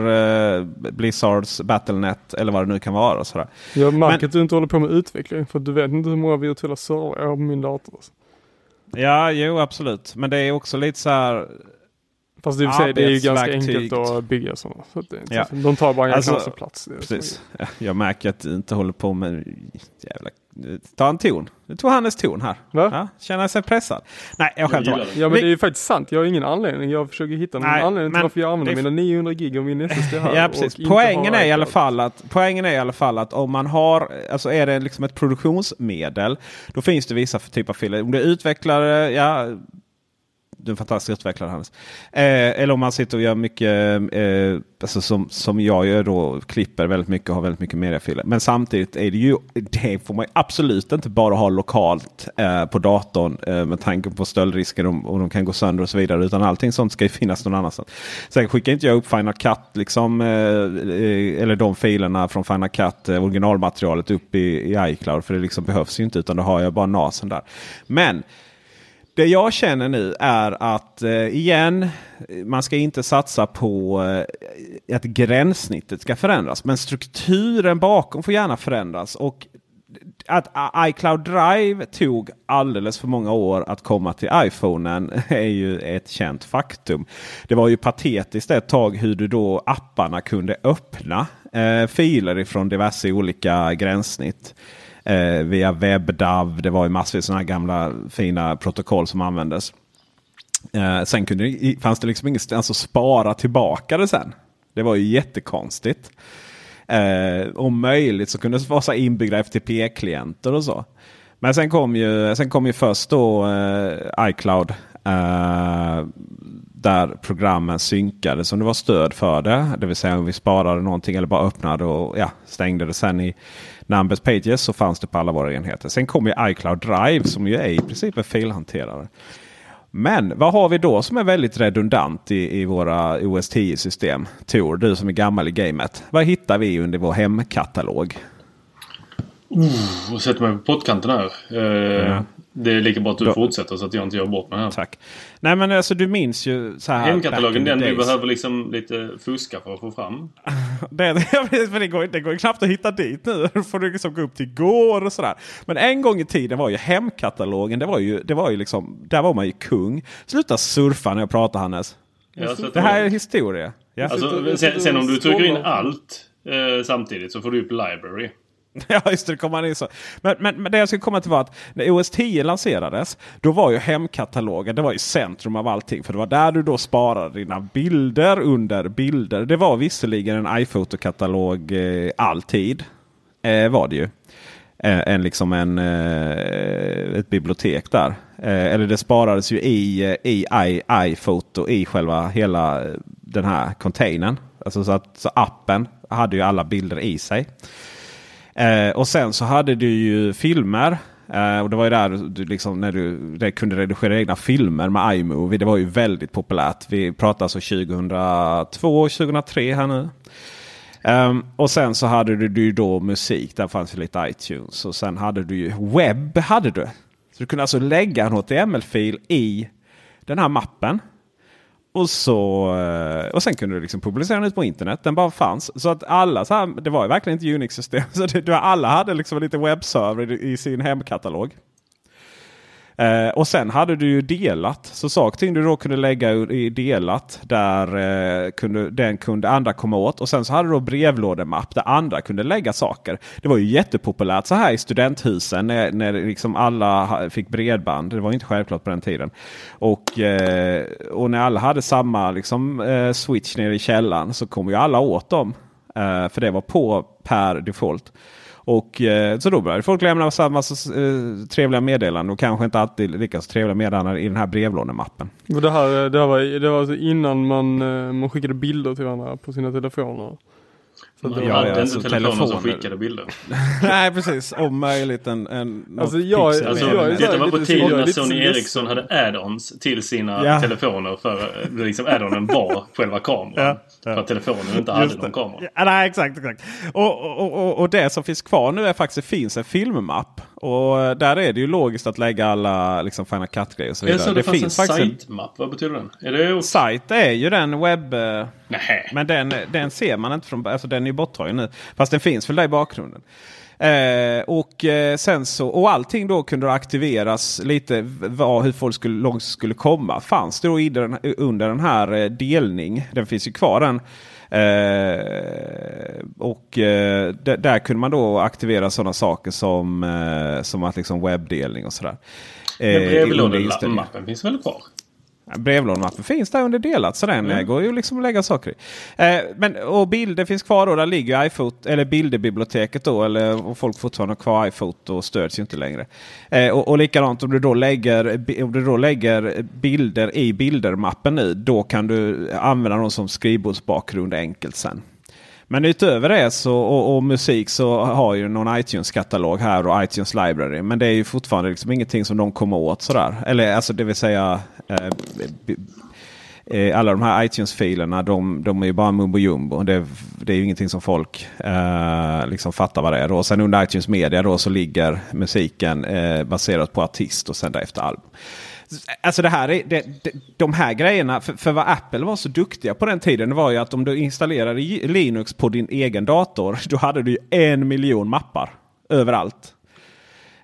eh, Blizzards Battlenet eller vad det nu kan vara. och Sådär.
Jag märker
Men-
att du inte håller på med utveckling för du vet inte hur många virtuella servrar jag har på min dator.
Ja, jo absolut. Men det är också lite så här.
Fast för sig, det är ju ganska enkelt att bygga sådana. Så det
Ja.
De tar bara en
Alltså,
plats.
Precis. Ja, Jag märker att du inte håller på med jävla... Ta en ton. Du tog Hannes ton här.
Va?
Ja, känner sig pressad. Nej, jag skämtar bara.
Ja men
Vi-
det är ju faktiskt sant. Jag har ingen anledning. Jag försöker hitta någon
Nej,
anledning till
men
varför jag använder mina 900 gig av min SSD här.
Ja,
och
precis. Poängen
har
är, i alla fall att, poängen är i alla fall att om man har, alltså är det liksom ett produktionsmedel. Då finns det vissa typer av filer. Om det är utvecklare, ja. Du är en fantastisk utvecklare Hannes. Eh, eller om man sitter och gör mycket, eh, alltså som, som jag gör då, klipper väldigt mycket och har väldigt mycket mediafiler. Men samtidigt är det ju, det får man ju absolut inte bara ha lokalt eh, på datorn eh, med tanke på stöldrisker och, och de kan gå sönder och så vidare. Utan allting sånt ska ju finnas någon annanstans. Sen skickar inte jag upp Final Cut, liksom, eh, eller de filerna från Final Cut, eh, originalmaterialet upp i, i iCloud. För det liksom behövs ju inte utan då har jag bara NASen där. Men det jag känner nu är att eh, igen, man ska inte satsa på eh, att gränssnittet ska förändras. Men strukturen bakom får gärna förändras. Och att eh, iCloud Drive tog alldeles för många år att komma till iPhonen <laughs> är ju ett känt faktum. Det var ju patetiskt ett tag hur du då apparna kunde öppna eh, filer ifrån diverse olika gränssnitt eh, via WebDAV. Det var ju massvis sådana här gamla fina protokoll som användes. Eh, sen kunde det, fanns det liksom ingenstans att alltså spara tillbaka det sen. Det var ju jättekonstigt. Eh, om möjligt så kunde det vara så inbyggda FTP-klienter och så. Men sen kom ju, sen kom ju först då eh, iCloud. Eh, där programmen synkades om det var stöd för det. Det vill säga om vi sparade någonting eller bara öppnade och ja, stängde det sen i Numbers Pages så fanns det på alla våra enheter. Sen kom ju iCloud Drive som ju är i princip en filhanterare. Men vad har vi då som är väldigt redundant i, i våra OS 10-system? Tor, du som är gammal i gamet. Vad hittar vi under vår hemkatalog?
Uh, och sätter mig på pottkanten här. Eh, ja. Det är lika bra att du då. fortsätter så att jag inte gör bort mig här.
Tack. Nej men alltså du minns ju så här.
Hemkatalogen den vi behöver liksom lite fuska för att få fram. <laughs>
det, <laughs> det, det, går, det går knappt att hitta dit nu. <laughs> Då får du liksom gå upp till går och sådär. Men en gång i tiden var ju hemkatalogen. Det var ju, det var ju liksom, där var man ju kung. Sluta surfa när jag pratar Hannes. Ja, det här är historia.
Ja. Alltså, sen, sen om du trycker in allt eh, samtidigt så får du upp library. <laughs>
Ja, just det. det kommer in så. Men, men, men, det jag skulle komma till var att när OS 10 lanserades. Då var ju hemkatalogen det var ju centrum av allting. För det var där du då sparade dina bilder under bilder. Det var visserligen en iPhoto-katalog eh, alltid. Eh, var det ju. Eh, en, liksom en, eh, ett bibliotek där. Eh, eller det sparades ju i, eh, i i, iPhoto i själva hela eh, den här containern. Alltså så att så appen hade ju alla bilder i sig. Eh, och sen så hade du ju filmer. Eh, och det var ju där du, liksom, när du kunde redigera egna filmer med iMovie. Det var ju väldigt populärt. Vi pratar alltså 2002, 2003 här nu. Um, och sen så hade du, ju då musik. Där fanns ju lite iTunes. Och sen hade du ju webb. hade du. Så du kunde alltså lägga en HTML-fil i den här mappen. Och, så, eh, och sen kunde du liksom publicera den ut på internet. Den bara fanns. Så att alla, så här, det var ju verkligen inte Unix-system. <laughs> Så det, alla hade liksom lite webbserver i, i sin hemkatalog. Eh, och sen hade du ju delat. Så saker du då kunde lägga i delat. Där eh, kunde, den kunde andra komma åt. Och sen så hade du då brevlådemapp där andra kunde lägga saker. Det var ju jättepopulärt så här i studenthusen när, när liksom alla fick bredband. Det var inte självklart på den tiden. Och, eh, och när alla hade samma liksom, eh, switch nere i källaren så kom ju alla åt dem. Eh, för det var på per default. Och eh, så då började folk lämna samma eh, trevliga meddelanden och kanske inte alltid lika så trevliga meddelanden i den här brevlådemappen.
Och det här, eh, det här var, det var alltså innan man, eh, man skickade bilder till varandra på sina telefoner.
Så man hade inte alltså telefoner som skickade bilder. <laughs>
Nej precis, om möjligt en, en
alltså, jag, alltså,
jag, jag, Detta var på tiden när Sony Ericsson hade add-ons till sina ja. telefoner. För eh, liksom add-onen var <laughs> själva kameran. Ja, ja. För att telefonen inte hade någon kamera.
Ja, nej, exakt, exakt. Och, och, och, och, det som finns kvar nu är faktiskt det finns en filmmapp. Och där är det ju logiskt att lägga alla liksom, Final Cut-grejer och så vidare.
Jag det, det fanns finns en site-mapp. Vad betyder den? Är det
Site är ju den webb... Nej. Men den, den ser man inte från Alltså den är ju borttagen nu. Fast den finns väl där i bakgrunden. Eh, och eh, sen så, och allting då kunde aktiveras lite var, hur folk skulle, långt skulle komma. Fanns det då den, under den här eh, delning. Den finns ju kvar den. Eh, och eh, där kunde man då aktivera sådana saker som, eh, som att liksom webbdelning och sådär.
Men brevlådemappen finns väl kvar?
Brevlådemappen finns där under delat så den mm. går ju liksom att lägga saker i. Eh, men, och bilder finns kvar då. Där ligger iPhoto, eller bilderbiblioteket då. Eller, och folk fortfarande har kvar iPhoto och stöds ju inte längre. Eh, och, och likadant om du, då lägger, om du då lägger bilder i bildermappen nu. Då kan du använda dem som skrivbordsbakgrund enkelt sen. Men utöver det så, och, och, musik så har ju någon iTunes-katalog här och iTunes Library. Men det är ju fortfarande liksom ingenting som de kommer åt sådär. Eller alltså det vill säga eh, eh, alla de här iTunes-filerna de, de är ju bara mumbo jumbo. Det, det är ju ingenting som folk eh, liksom fattar vad det är. Och sen under iTunes Media då så ligger musiken eh, baserat på artist och sen därefter album. Alltså det här är, det, det, de här grejerna, för, för vad Apple var så duktiga på den tiden var ju att om du installerade Linux på din egen dator. <laughs> Då hade du en miljon mappar överallt.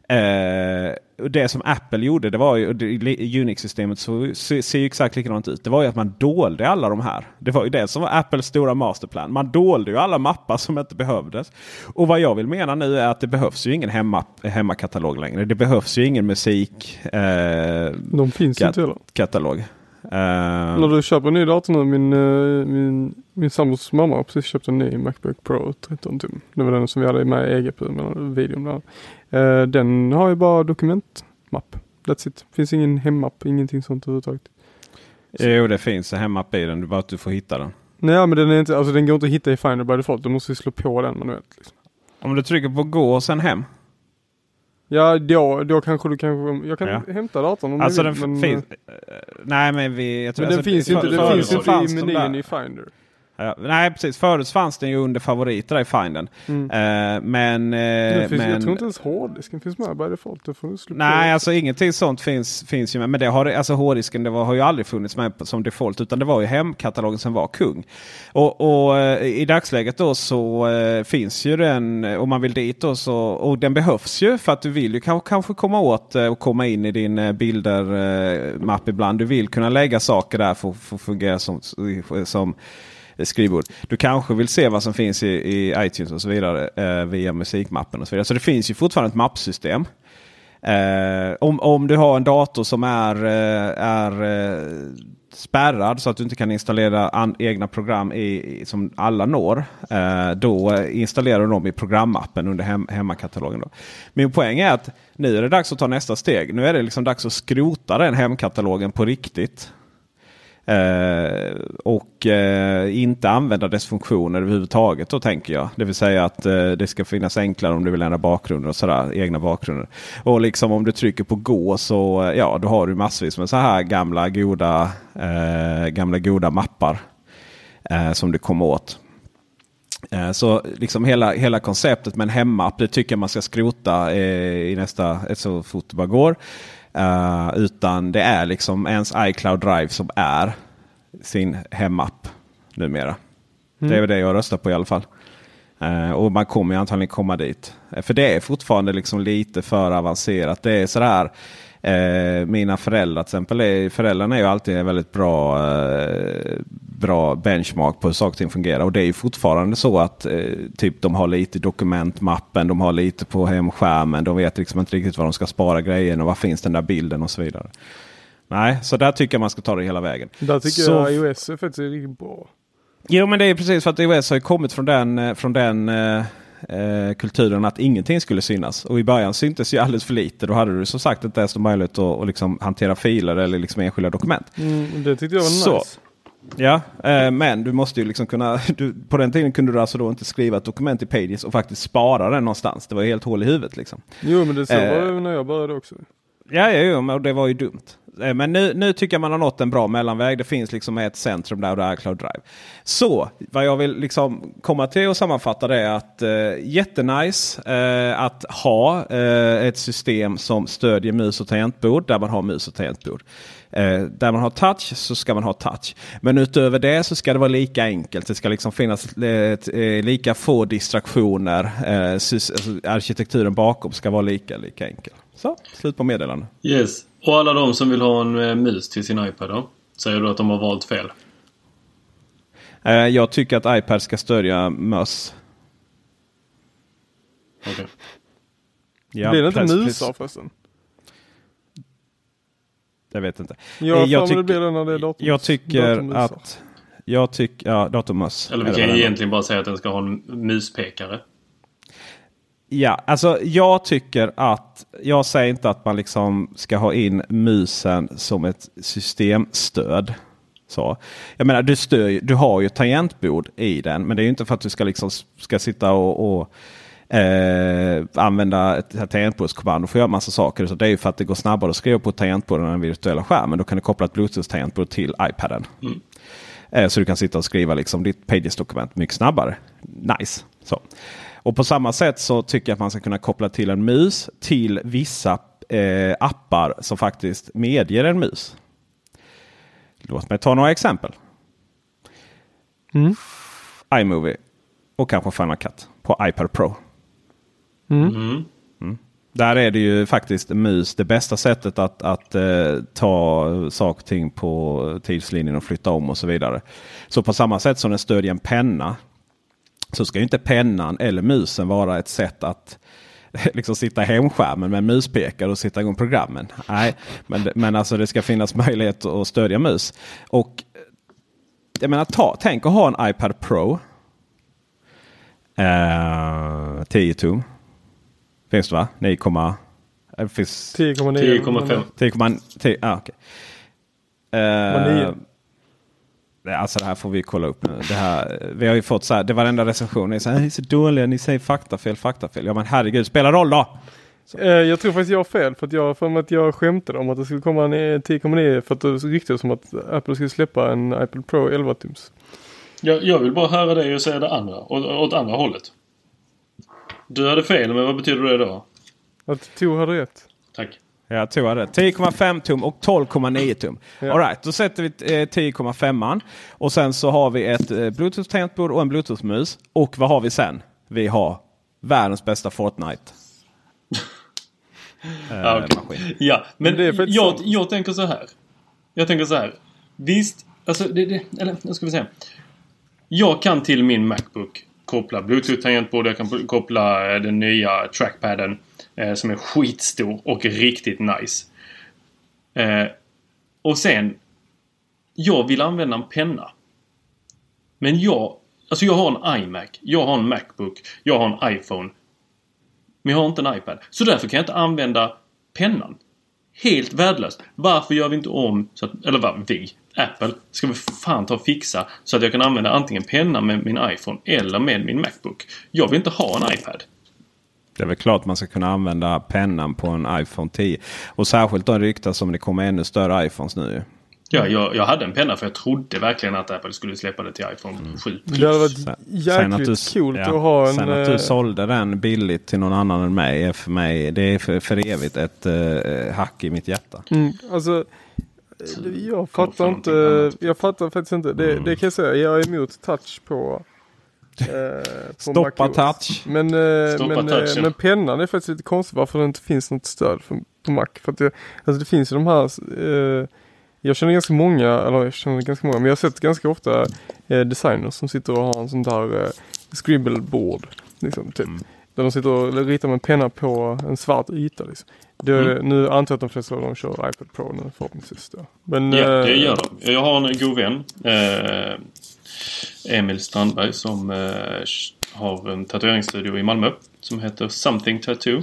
Eh, det som Apple gjorde, det var ju Unix-systemet så, ser ju exakt likadant ut. Det var ju att man dolde alla de här. Det var ju det som var Apples stora masterplan. Man dolde ju alla mappar som inte behövdes. Och vad jag vill mena nu är att det behövs ju ingen hemma, hemmakatalog längre. Det behövs ju ingen musik.
Eh, de finns kat inte heller.
Katalog. Uh,
När du köper en ny dator nu, min, uh, min, min sambos mamma har precis köpt en ny Macbook Pro 13 tum. Det var den som vi hade med i EGP, med videon där. Uh, den har ju bara dokumentmapp. That's it. Finns ingen hemmapp, ingenting sånt överhuvudtaget.
Jo, det finns en hemapp i den. Det är bara att du får hitta den.
Nej, men den, är inte, alltså, den går inte att hitta i Finder by default. Du måste slå på den manuellt. Liksom.
Om du trycker på gå och sen hem.
Ja, då, då kanske du kanske... Jag kan
Ja.
hämta datorn om
Alltså
du
den
vill. men,
finns... eh, nej men vi... Jag tror,
men den
alltså,
finns ju inte, den finns
så
inte i menyn i Finder.
Ja, nej precis, förut fanns den ju under favoriter i Finden.
Mm.
Eh, men...
Finns,
men
Jag tror inte ens hårddisken finns med by default. Det får du slå
Nej, alltså ingenting sånt finns, finns ju med. Men det har, alltså hårddisken det var, har ju aldrig funnits med som default. Utan det var ju hemkatalogen som var kung. Och, och eh, i dagsläget då så finns ju den, om man vill dit då så, och den behövs ju för att du vill ju kanske, kanske komma åt och komma in i din eh, bildermapp ibland. Du vill kunna lägga saker där för för att fungera som, som Eh, skrivbord. Du kanske vill se vad som finns i, i iTunes och så vidare eh, via musikmappen och så vidare. Så det finns ju fortfarande ett mappsystem. Eh, om, om du har en dator som är, eh, är eh, spärrad så att du inte kan installera an, egna program i, som alla når. Eh, då installerar du dem i programappen under hem, hemmakatalogen. Då. Min poäng är att nu är det dags att ta nästa steg. Nu är det liksom dags att skrota den hemkatalogen på riktigt. Eh, och eh, inte använda dess funktioner överhuvudtaget då tänker jag. Det vill säga att eh, det ska finnas enklare om du vill ändra bakgrunder och sådär. Egna bakgrunder. Och liksom om du trycker på gå så eh, ja, då har du massvis med så här gamla goda, eh, gamla goda mappar. Eh, som du kommer åt. Så liksom hela, hela konceptet med en hemapp det tycker jag man ska skrota i nästa, så fort det bara går. Eh, utan det är liksom ens iCloud Drive som är sin hemapp numera. Det är väl det jag röstar på i alla fall. Eh, och man kommer antagligen komma dit. Eh, för det är fortfarande liksom lite för avancerat. Det är sådär. Eh, mina föräldrar till exempel. Är, föräldrarna är ju alltid en väldigt bra, eh, bra benchmark på hur saker och ting fungerar. Och det är ju fortfarande så att eh, typ de har lite i dokumentmappen. De har lite på hemskärmen. De vet liksom inte riktigt var de ska spara grejerna. Var finns den där bilden och så vidare. Nej, så där tycker jag man ska ta det hela vägen.
Där tycker
Så-
jag iOS är faktiskt riktigt bra.
Jo men det är precis för att iOS har ju kommit från den, eh, från den eh, eh, kulturen att ingenting skulle synas. Och i början syntes ju alldeles för lite. Då hade du som sagt inte ens möjlighet att, att liksom hantera filer eller liksom enskilda dokument.
Mm, det tyckte jag var
Så.
nice.
Ja, eh, men du måste ju liksom kunna... <laughs> Du, på den tiden kunde du alltså då inte skriva ett dokument i Pages och faktiskt spara den någonstans. Det var ju helt hål i huvudet liksom.
Jo men det så
Eh.
var det när jag började också.
Ja, ja, ja men det var ju dumt. Eh, men nu, nu tycker jag man har nått en bra mellanväg. Det finns liksom ett centrum där och det är iCloud Drive. Så vad jag vill liksom komma till och sammanfatta det är att eh, jättenice eh, att ha eh, ett system som stödjer mus och tangentbord där man har mus och tangentbord. Eh, där man har touch så ska man ha touch. Men utöver det så ska det vara lika enkelt. Det ska liksom finnas eh, eh lika få distraktioner. Eh, alltså arkitekturen bakom ska vara lika, lika enkel. Så, slut på meddelande.
Yes. Och alla de som vill ha en eh, mus till sin iPad då? Säger du att de har valt fel?
Eh, jag tycker att iPad ska stödja möss.
Okej.
Ja,
Blir det inte musar förresten?
Jag vet inte.
Jag
Eh,
det
tyck-
det när det
Jag tycker att... Jag tycker... Ja, datormöss.
Eller vi kan egentligen bara säga att den ska ha en muspekare.
Ja, alltså jag tycker att... Jag säger inte att man liksom ska ha in musen som ett systemstöd. Så. Jag menar, du, stör, ju- du har ju tangentbord i den. Men det är inte för att du ska, liksom, ska sitta och, och eh, använda ett tangentbordskommando för att göra massa saker. Så det är ju för att det går snabbare att skriva på ett tangentbord än den virtuella skärmen. Då kan du koppla ett Bluetooth-tangentbord till iPaden. Eh, Så du kan sitta och skriva liksom ditt Pages-dokument mycket snabbare. Nice. Så. Och på samma sätt så tycker jag att man ska kunna koppla till en mus till vissa eh, appar som faktiskt medger en mus. Låt mig ta några exempel.
Mm.
iMovie och kanske Final Cut på iPad Pro.
Mm.
Där är det ju faktiskt mus det bästa sättet att, att eh, ta saker och ting på tidslinjen och flytta om och så vidare. Så på samma sätt som den stödjer en penna så ska ju inte pennan eller musen vara ett sätt att <laughs> liksom sitta i hemskärmen med muspekare och sitta igång programmen. Nej, men, men alltså det ska finnas <laughs> möjlighet att stödja mus. Och jag menar, ta, tänk att ha en iPad Pro. Eh, 10 tum. Finns det va? 9, det finns
10,9.
10,5.
10,10. Ah,
nio?
det- Alltså det här får vi kolla upp nu. Det här, vi har ju fått så här, det varenda recension är så här, ni är så dåliga, ni säger faktafel, faktafel. Ja men herregud, spela roll då!
Eh, jag tror faktiskt jag har fel för att jag för att jag skämtade om att det skulle komma en eh, 10,9 för att det ryktades som att Apple skulle släppa en iPad Pro 11 tums.
Jag, jag vill bara höra dig och säga det andra. Åt, åt andra hållet. Du hade fel, men vad betyder det då?
Att Tor hade rätt.
Tack.
Jag tror det. 10,5 tum och 12,9 tum.
Ja.
All right, då sätter vi eh, 10,5 och sen så har vi ett eh, Bluetooth-tangentbord och en Bluetooth-mus. Och vad har vi sen? Vi har världens bästa Fortnite. Eh, <laughs>
Ja, okej.
maskin.
Ja, men
Men det är faktiskt
jag,
sant.
jag tänker så här. Jag tänker så här. Visst, alltså det, det, eller nu ska vi säga. Jag kan till min Macbook koppla Bluetooth-tangentbord. Jag kan koppla eh, den nya trackpaden eh, som är skitstor och riktigt nice. Eh, och sen. Jag vill använda en penna. Men jag, alltså jag har en iMac, jag har en Macbook, jag har en iPhone. Men jag har inte en iPad. Så därför kan jag inte använda pennan. Helt värdelöst. Varför gör vi inte om, så att, eller vad, vi, Apple, ska vi fan ta och fixa så att jag kan använda antingen penna med min iPhone eller med min Macbook. Jag vill inte ha en iPad.
Det är väl klart man ska kunna använda pennan på en iPhone 10. Och särskilt då ryktas om det kommer ännu större iPhones nu.
Ja, jag, jag hade en penna för jag trodde verkligen att Apple skulle släppa det till iPhone 7
Det hade varit jäkligt coolt
ja,
att ha en...
Sen att du
eh,
sålde den billigt till någon annan än mig är för mig det är för, för evigt ett eh, hack i mitt hjärta.
Mm, alltså, jag fattar inte. Jag fattar faktiskt inte. Det,
Mm.
det kan jag säga. Jag är emot touch på... Eh,
Stoppa touch.
Men, eh,
Stoppa
men,
touchen.
eh, men pennan är faktiskt lite konstigt varför det inte finns något stöd för, på Mac. För att det, alltså det finns ju de här eh, jag känner ganska många, eller jag känner ganska många, men jag har sett ganska ofta eh, designers som sitter och har en sån där eh, scribbleboard. Liksom, typ.
Mm.
Där de sitter och ritar med en penna på en svart yta. Liksom. Det,
Mm.
Nu antar jag att de flesta av dem kör iPad Pro nu förhoppningsvis. Då. Men,
Ja, det
eh,
gör de. Jag har en god vän. Eh, Emil Strandberg som eh, har en tatueringsstudio i Malmö. Som heter Something Tattoo.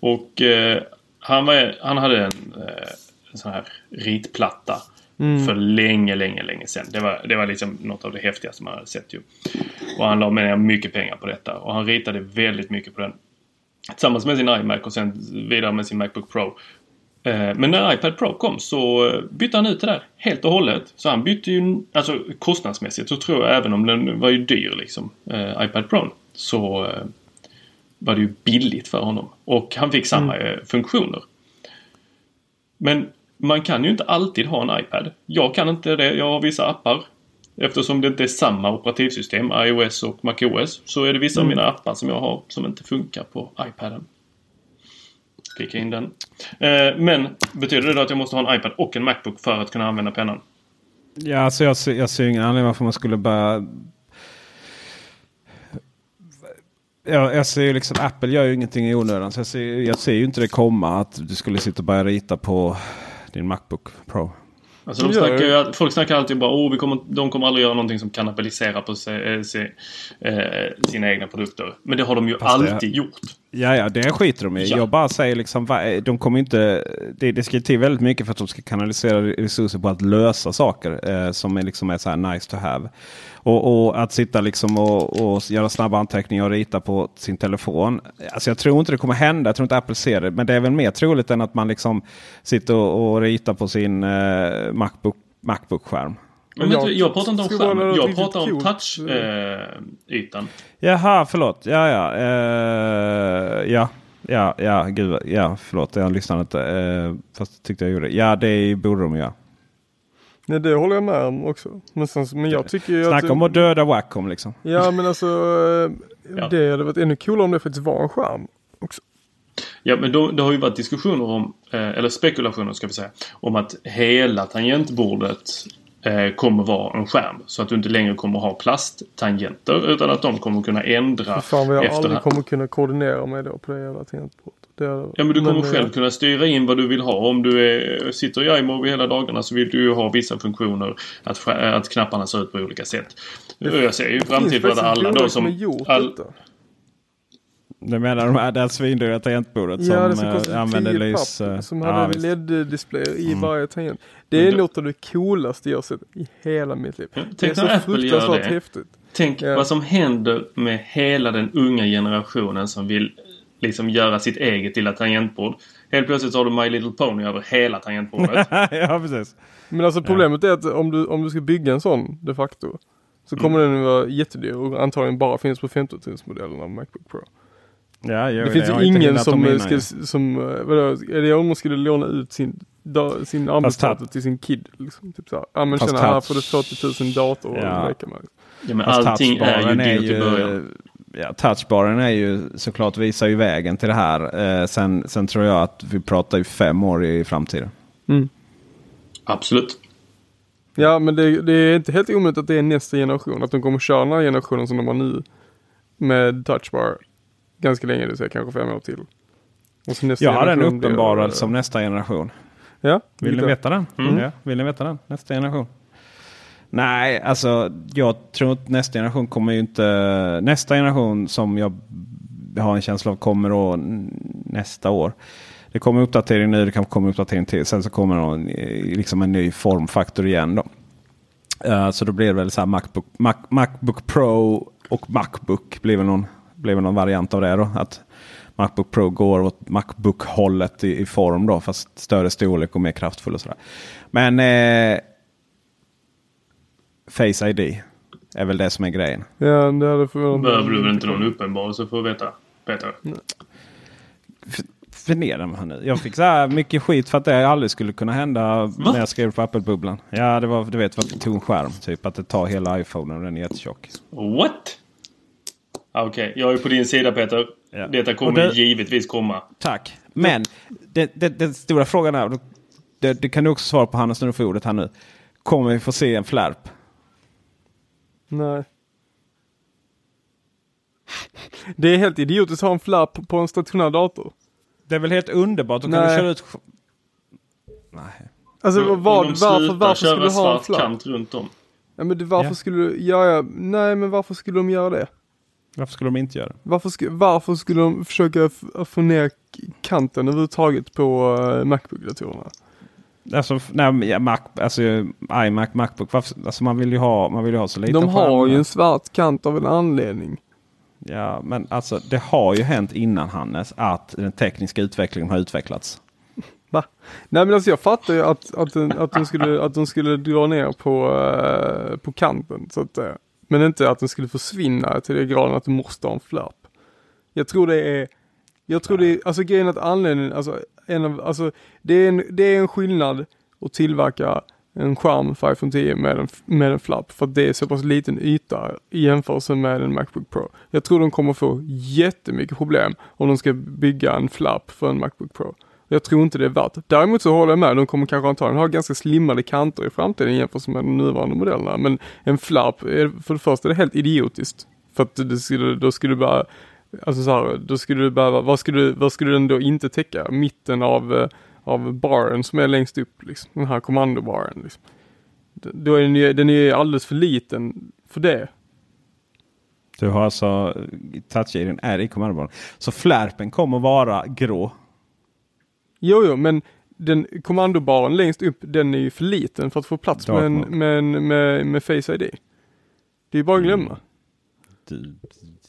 Och eh, han, var, han hade en, eh, en sån här ritplatta.
Mm.
För länge, länge, länge sedan. Det var, det var liksom något av det häftigaste man hade sett ju. Och han la ner mycket pengar på detta. Och han ritade väldigt mycket på den. Tillsammans med sin iMac och sen vidare med sin Macbook Pro. Eh, Men när iPad Pro kom så eh, bytte han ut det där helt och hållet. Så han bytte ju, alltså kostnadsmässigt så tror jag även om den var ju dyr liksom, eh, iPad Pro. Så var det ju billigt för honom. Och han fick samma eh, funktioner. Men man kan ju inte alltid ha en iPad. Jag kan inte det. Jag har vissa appar. Eftersom det inte är samma operativsystem, iOS och MacOS, så är det vissa av mina appar som jag har som inte funkar på iPaden. Klicka in den. Eh, men betyder det då att jag måste ha en iPad och en Macbook för att kunna använda pennan?
Ja, alltså jag, ser, jag ser ingen anledning varför man skulle börja... Jag, jag ser ju liksom Apple gör ju ingenting i onödan. Så jag, ser, jag ser ju inte det komma att du skulle sitta och börja rita på din Macbook Pro.
Alltså de snackar ju, folk snackar alltid bara oh, vi kommer, de kommer aldrig göra någonting som kannibaliserar på se, eh, se, eh, sina egna produkter. Men det har de ju
Fast det-
alltid gjort.
Ja, ja, det skiter de i.
Ja.
Jag bara säger liksom, va- de kommer inte... Det, det ska till väldigt mycket för att de ska kanalisera resurser på att lösa saker eh, som är, liksom är så här nice to have. Och, och att sitta liksom och, och göra snabba anteckningar och rita på sin telefon. Alltså jag tror inte det kommer hända. Jag tror inte Apple ser det. Men det är väl mer troligt än att man liksom sitter och, och ritar på sin eh, Macbook, Macbook-skärm.
Men
jag-
jag, pratar inte om skärmen. Jag pratar om touch-ytan.
Jaha, förlåt. Ja, ja. Eh, ja, ja, ja, gud. Ja, förlåt. Jag lyssnade inte. Eh, fast tyckte jag gjorde. Ja, det borde de göra.
Nej, det håller jag med om också. Men, sen, men jag tycker ju
Snacka
att...
om att döda Wacom liksom.
Ja, men alltså. <laughs>
Ja.
Det hade varit ännu coolare om det faktiskt var en skärm. Också.
Ja, men då, det har ju varit diskussioner om, eh, eller spekulationer ska vi säga, om att hela tangentbordet eh, kommer vara en skärm. Så att du inte längre kommer ha plasttangenter utan att de kommer kunna ändra
Fan vad jag aldrig
efterhand.
kommer kunna koordinera mig då på det jävla tangentbordet. Det
Ja men du kommer
eh,
själv kunna styra in vad du vill ha. Om du är, sitter i iMovie hela dagarna så vill du ju ha vissa funktioner. Att, att knapparna ser ut på olika sätt. Och jag ser ju
Det
framtid för alla då
som
som... all.
Du menar de här, det här svindyra tangentbordet
Ja, det
som
som
äh, använder
kostade 10
lys... eh,
som
ja,
hade
visst.
LED-displayer i
Mm.
varje tangent. Det är
Men då-
något av det coolaste jag sett i hela mitt liv.
Ja,
det är så
Apple
fruktansvärt
det.
häftigt.
Tänk
Ja.
vad som händer med hela den unga generationen som vill liksom göra sitt eget lilla tangentbord. Helt plötsligt så har du My Little Pony över hela tangentbordet. <laughs>
ja, precis.
Men alltså problemet är att om du, om du ska bygga en sån de facto. Så kommer
Mm.
den att vara jättedyr och antagligen bara finns på 15 modellen av Macbook Pro.
Ja, jo,
Det finns ju
inte
ingen som, ska, som, eh, vadå, är det om man skulle låna ut sin, da, sin arbetsdator till sin kid? Liksom, typ såhär, ja men tjena, här får du 40 000 dator
Ja.
att leka med.
Ja, men
Fast
allting är ju dyrt i början.
Ja, touchbaren är ju såklart visar ju vägen till det här. Eh, sen, sen tror jag att vi pratar ju fem år i framtiden.
Absolut.
Ja men det, det är inte helt omöjligt att det är nästa generation. Att de kommer köra den här generationen som de har nu. Med touchbar. Ganska länge, det säga kanske fem år till. Och så nästa
Jag har den
generation blir-
uppenbarad som nästa generation.
Ja,
Vill ni veta den?
Mm.
Ja, vill ni veta den? Nästa generation. Nej, alltså jag tror att nästa generation kommer ju inte... Nästa generation som jag har en känsla av kommer då nästa år. Det kommer uppdatering nu, det kanske kommer uppdatering till. Sen så kommer någon, eh, liksom en ny formfaktor igen. Då. Uh, så då blir det väl så här Macbook, Mac, Macbook Pro och Macbook blir väl någon, blir väl någon variant av det. då. Att Macbook Pro går åt Macbook-hållet i, i form då. Fast större storlek och mer kraftfull och sådär. Men eh, Face ID är väl det som är grejen.
Ja, det hade förvånat mig.
Behöver du väl inte någon uppenbarelse för att veta, Peter?
Förnedra mig här nu. Jag fick så här mycket skit för att det aldrig skulle kunna hända när jag skrev på Apple-bubblan. Ja, det var, du vet, vad tog en skärm. Typ att det tar hela iPhonen och den är jättetjock.
What? Ah, Okej, jag är på din sida Peter.
Ja.
Detta kommer
det-
givetvis komma.
Tack. Men det, det, den stora frågan är, det, det kan du också svara på Hannes när du får ordet här nu. Kommer vi få se en flärp?
Nej. Det är helt idiotiskt att ha en flapp på en stationär dator.
Det är väl helt underbart. Då kan
Nej.
du köra ut... Nej.
Alltså
Om
vad, varför, varför skulle du ha en flapp?
kant runt om.
Ja men det, varför
Ja.
skulle du, ja, ja, nej men varför skulle de göra det?
Varför skulle de inte göra det?
Varför, sku, varför skulle de försöka f- få ner kanten överhuvudtaget på uh, Macbook-datorerna?
Alltså, nej, Mac, alltså iMac, Macbook. Alltså, man vill ju ha, man vill ju ha så lite
De har ju en svart kant av en anledning.
Ja, men alltså det har ju hänt innan Hannes att den tekniska utvecklingen har utvecklats.
Va? Nej men alltså jag fattar ju att, att, den, att, de, skulle, att de skulle dra ner på, eh, på kanten. Så att, eh, men inte att den skulle försvinna till det graden att du måste ha en flapp. Jag tror det är, jag tror det är, alltså grejen är att anledningen, alltså, en av, alltså det är en, det är en skillnad att tillverka en skärm för iPhone 10 med en, med en flapp för att det är så pass liten yta i jämförelse med en Macbook Pro. Jag tror de kommer få jättemycket problem om de ska bygga en flapp för en Macbook Pro. Jag tror inte det är värt det. Däremot så håller jag med, de kommer kanske antagligen ha ganska slimmade kanter i framtiden jämfört med de nuvarande modellerna. Men en flapp, är, för det första är det helt idiotiskt. För att det skulle, då skulle det bara, alltså så här, då skulle det behöva, vad skulle, vad skulle den då inte täcka? Mitten av, eh, av baren som är längst upp, liksom. Den här kommandobaren. Liksom. Då är den ju, den är ju alldeles för liten för det.
Du har alltså touch-iden är i kommandobarn. Så flärpen kommer vara grå.
Jo, jo, men den kommandobaren längst upp, den är ju för liten för att få plats med, en, med, med, med Face ID. Det är bara att glömma.
Du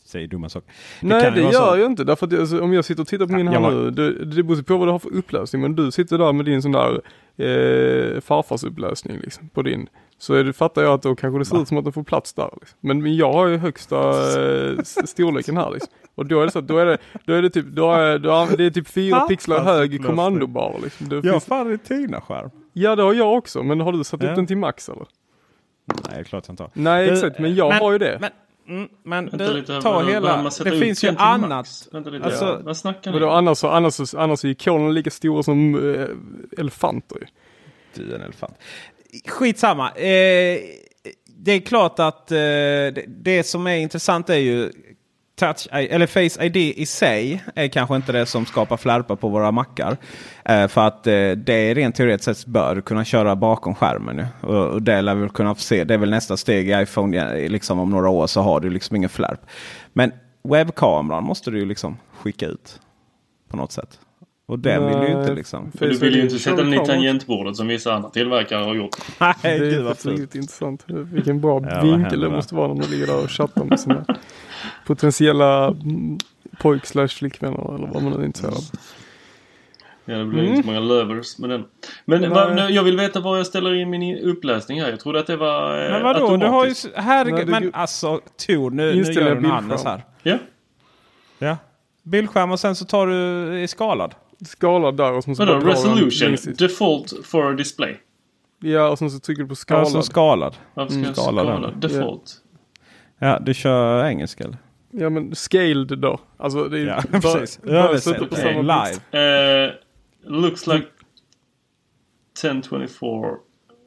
säger dumma saker.
Nej
kan
det
ju vara
gör
så-
jag inte. Därför att jag, alltså, om jag sitter och tittar på min
Ja,
här
jag
nu. Det, det beror på vad du har för upplösning. Men du sitter där med din sån där eh, farfars upplösning liksom, på din. Så är det, fattar jag att då kanske det ser
Va?
ut som att den får plats där. Liksom. Men, men jag har ju högsta eh, storleken här liksom. Och då är det så att då är det, då är det typ, då är, då är, det är typ fyra pixlar hög
upplösning.
kommandobar liksom. Det
Jag har
finns,
fan en Tina-skärm.
ja det har jag också. Men har du satt
Ja.
upp den till max eller?
Nej, det är klart jag inte har.
Nej exakt, men jag
men-
har ju det.
Men, mm, men
Vänta
du,
lite,
ta
vad-
hela... Det finns ju annat.
lite,
Alltså-
ja. vad snackar ni om?
annars, är ju konerna lika stora som eh, elefanter.
Du är en elefant. Skitsamma. Eh, det är klart att eh, det, det som är intressant är ju Touch, eller Face ID i sig är kanske inte det som skapar flärpar på våra mackar. Eh, för att eh, det rent teoretiskt sett bör du kunna köra bakom skärmen nu. Och, och det lär vi kunna se. Det är väl nästa steg i iPhone. ja, Liksom om några år så har du liksom ingen flärp. Men webbkameran måste du ju liksom skicka ut på något sätt. Och den vill du ju inte liksom.
Men du vill ju inte sätta den i tangentbordet som vissa andra tillverkare har gjort. <laughs>
Nej,
Det
gud
är
vad
riktigt intressant. Vilken bra
vad
vinkel det måste vara när man ligger där och chattar med sina <laughs> potentiella mm, pojk slash flickvänner eller vad man nu är intresserad av.
Ja, det blir
Mm.
inte så många lovers med den. Men vad, jag vill veta var jag ställer in min uppläsning här. Jag trodde att det var eh,
Men vadå? Du har ju... Herregud.
Nej, det-
men alltså Tor, nu, nu gör du en
bildskärm.
Hannes här.
Ja.
Ja. Bildskärm och sen så tar du i skalad.
Skala där och sen så
Vadå? Resolution. Default for display.
Ja och sen så trycker du på skala.
Alltså skalad.
Varför ska jag
skala
skala?
den.
Default.
Ja, du kör engelska eller?
Ja men scaled då. Alltså det är
Ja, <laughs>
bara-
precis.
bara
Översätt
samma
live.
Eh, looks like 1024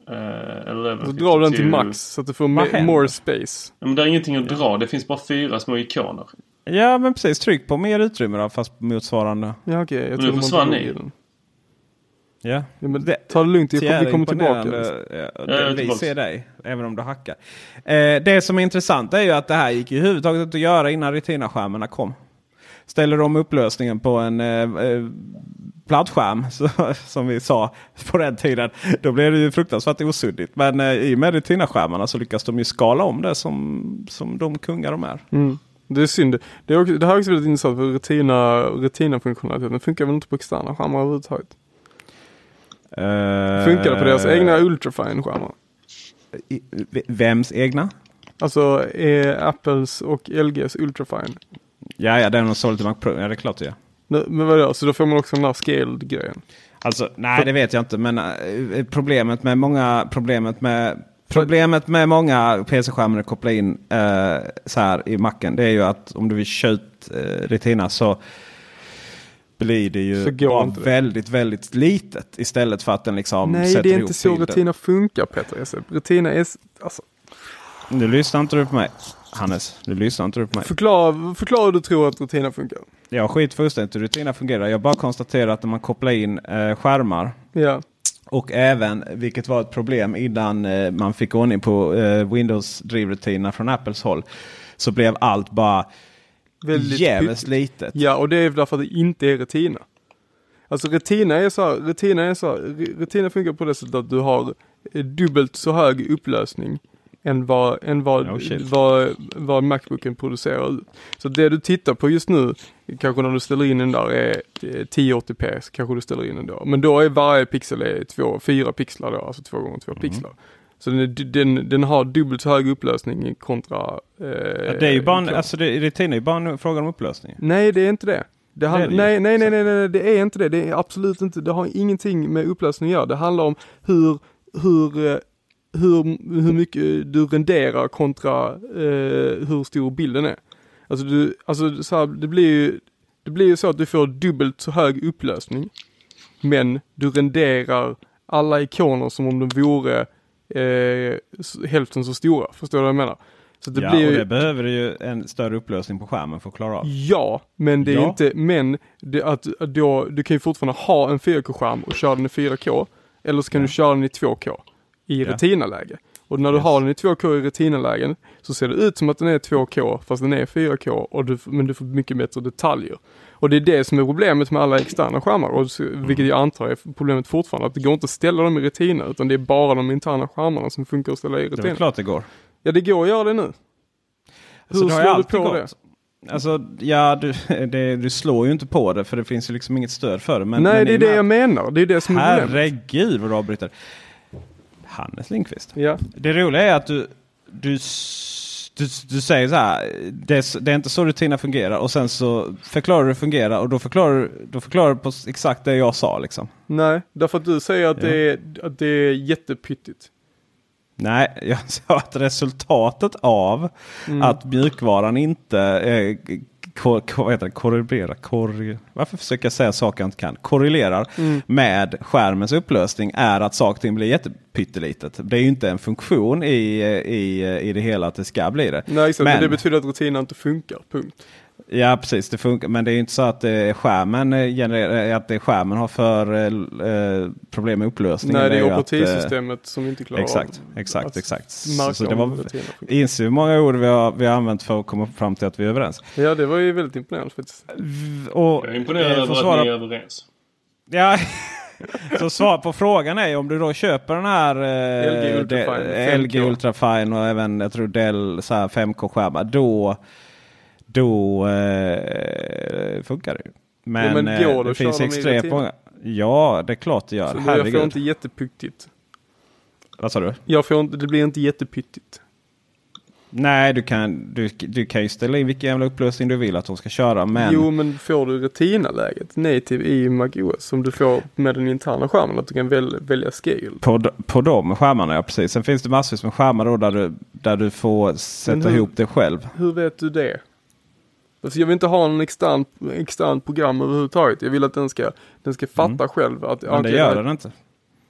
uh, 11
Så drar du den till max så att du får more space.
Ja, Men det är ingenting att dra. Det finns bara fyra små ikoner.
Ja, men precis. Tryck på mer utrymme då, fast motsvarande.
Ja okej, jag
nu försvann
den.
Ja.
Ja, men
Det-
ta det lugnt, jag kommer, vi kommer tillbaka.
Ja, det, vi ser dig, även om du hackar. Eh, det som är intressant är ju att det här gick ju överhuvudtaget inte att göra innan Retina-skärmarna kom. Ställer de upplösningen på en eh, eh, plattskärm, <laughs> så, som vi sa på den tiden, då blir det ju fruktansvärt osuddigt. Men eh, i och med Retina-skärmarna så lyckas de ju skala om det som, som de kungar de är.
Mm. Det är synd. Det, är också, det här är också väldigt intressant för retina, retina-funktionaliteten funkar väl inte på externa skärmar överhuvudtaget.
Eh,
Funkar det på deras egna ultrafine-skärmar?
i- Vems egna?
Alltså är Apples och LGs ultrafine.
Ja, ja, den har sålt Mac Pro. Ja, det är klart det gör.
Nu, Men vadå, så då får man också den här scaled-grejen?
Alltså, nej det vet jag inte. Men eh, problemet med många problemet med Problemet med många PC-skärmar att koppla in eh, så här i macken. Det är ju att om du vill köra ut eh, Retina så blir det ju bara
inte
väldigt, väldigt litet. Istället för att den liksom
Nej,
sätter
det är
ihop
inte så
bilden.
Retina funkar Peter Esse. Retina är... Alltså,
Nu lyssnar inte du på mig. Hannes, nu lyssnar inte du på mig.
förklara, förklara hur du tror att Retina funkar.
Jag skit fullständigt hur Retina fungerar. Jag bara konstaterar att när man kopplar in eh, skärmar
Ja.
Och även, vilket var ett problem innan eh, man fick ordning på eh, Windows-drivrutinerna från Apples håll. Så blev allt bara
Väldigt
jävligt litet.
Ja, och det är därför att det inte är Retina. Alltså Retina är så här, Retina är så här, Re- Retina funkar på det sättet att du har eh, dubbelt så hög upplösning än vad, än vad,
Oh, shit.
vad, vad Macbooken producerar ut. Så det du tittar på just nu, kanske när du ställer in den där är eh, 1080p, så kanske du ställer in den då. Men då är varje pixel är två, fyra pixlar då, alltså två gånger två pixlar. Så den, den, den har dubbelt så hög upplösning kontra... Eh,
Ja, det är ju bara en, alltså det, Retina är ju bara en fråga om upplösning.
Nej, det är inte det. Det
Det det
nej, nej, nej, nej, nej, det är inte det. Det är absolut inte. Det har ingenting med upplösning att göra. Det handlar om hur, hur, eh, hur, hur mycket du renderar kontra eh, hur stor bilden är. Alltså, du, alltså så här, det blir ju det blir ju så att du får dubbelt så hög upplösning. Men du renderar alla ikoner som om de vore eh, hälften så stora. Förstår du vad jag menar? Så det
ja,
blir
och det behöver ju en större upplösning på skärmen för att klara av.
Ja, men det är
Ja.
inte, men det, att, att då, du kan ju fortfarande ha en 4K-skärm och köra den i 4K. Eller så kan
Ja.
du köra den i 2K i
Ja.
Retina-läge. Och när du
Yes.
har den i 2K i Retina-lägen så ser det ut som att den är 2K fast den är 4K och du, men du får mycket bättre detaljer. Och det är det som är problemet med alla externa skärmar, och vilket jag antar är problemet fortfarande, att det går inte att ställa dem i Retina utan det är bara de interna skärmarna som funkar att ställa i
Det är klart det går.
Ja, det går att göra det nu.
Alltså,
Hur
har
slår du på
gått.
det?
Alltså, ja, du, <laughs> det, du slår ju inte på det för det finns ju liksom inget stöd för det. Men,
Nej,
men
det är det
med
jag menar. Det är det som är.
Herregud vad du avbryter. Hannes Lindqvist.
Ja.
Det roliga är att du, du, du, du säger så här. Det är, det är inte så rutina fungerar. Och sen så förklarar du hur det fungerar. Och då förklarar, du- då förklarar du på exakt det jag sa. Liksom.
Nej, därför att du säger att,
Ja.
det, är, att det är jättepyttigt.
Nej, <laughs> jag sa att resultatet av
Mm.
att mjukvaran inte eh, kor, kor, vad heter det, korrigerar, korri, varför försöker jag säga saker jag inte kan? Korrelerar
Mm.
med skärmens upplösning är att saker och blir jättepyttelitet. Det är ju inte en funktion i, i, i det hela att det ska bli det.
Nej, exakt. Men
Men-
det betyder att rutina inte funkar, punkt.
Ja precis, det funkar. Men det är ju inte så att det är skärmen, eh, genererar, att det är skärmen har för eh, problem med upplösningen.
Nej, det är
att, eh,
operativsystemet som inte klarar
Exakt,
av
exakt, exakt.
märka
Så det var, inser hur många ord vi har, vi har använt för att komma fram till att vi är överens.
Ja, det var ju väldigt imponerande faktiskt.
Och,
Jag är imponerad
eh,
över
för
att
svara-
ni är överens.
Ja, <laughs> så svar på frågan är om du då köper den här eh,
LG Ultrafine,
de-
5K.
LG Ultrafine och även jag tror Dell så här 5K-skärmar. Då, då eh, funkar det ju. Men,
Ja, men
eh,
går det
det finns extremt många. Ja, det är klart det gör.
Så jag får inte jättepyttigt.
Vad sa du?
Jag får inte, det blir inte jättepyttigt.
Nej, du kan, du, du kan ju ställa in vilken jävla upplösning du vill att de ska köra. Men
Jo, men får du Retina-läget native i MacOS som du får med den interna skärmen, att du kan väl, välja scale.
på, på de skärmarna, ja precis. Sen finns det massvis med skärmar då där du, där du får sätta
hur-
ihop det själv.
Hur vet du det? Alltså jag vill inte ha en extern, extern program överhuvudtaget. Jag vill att den ska, den ska fatta själv att...
Mm. Men det gör den inte.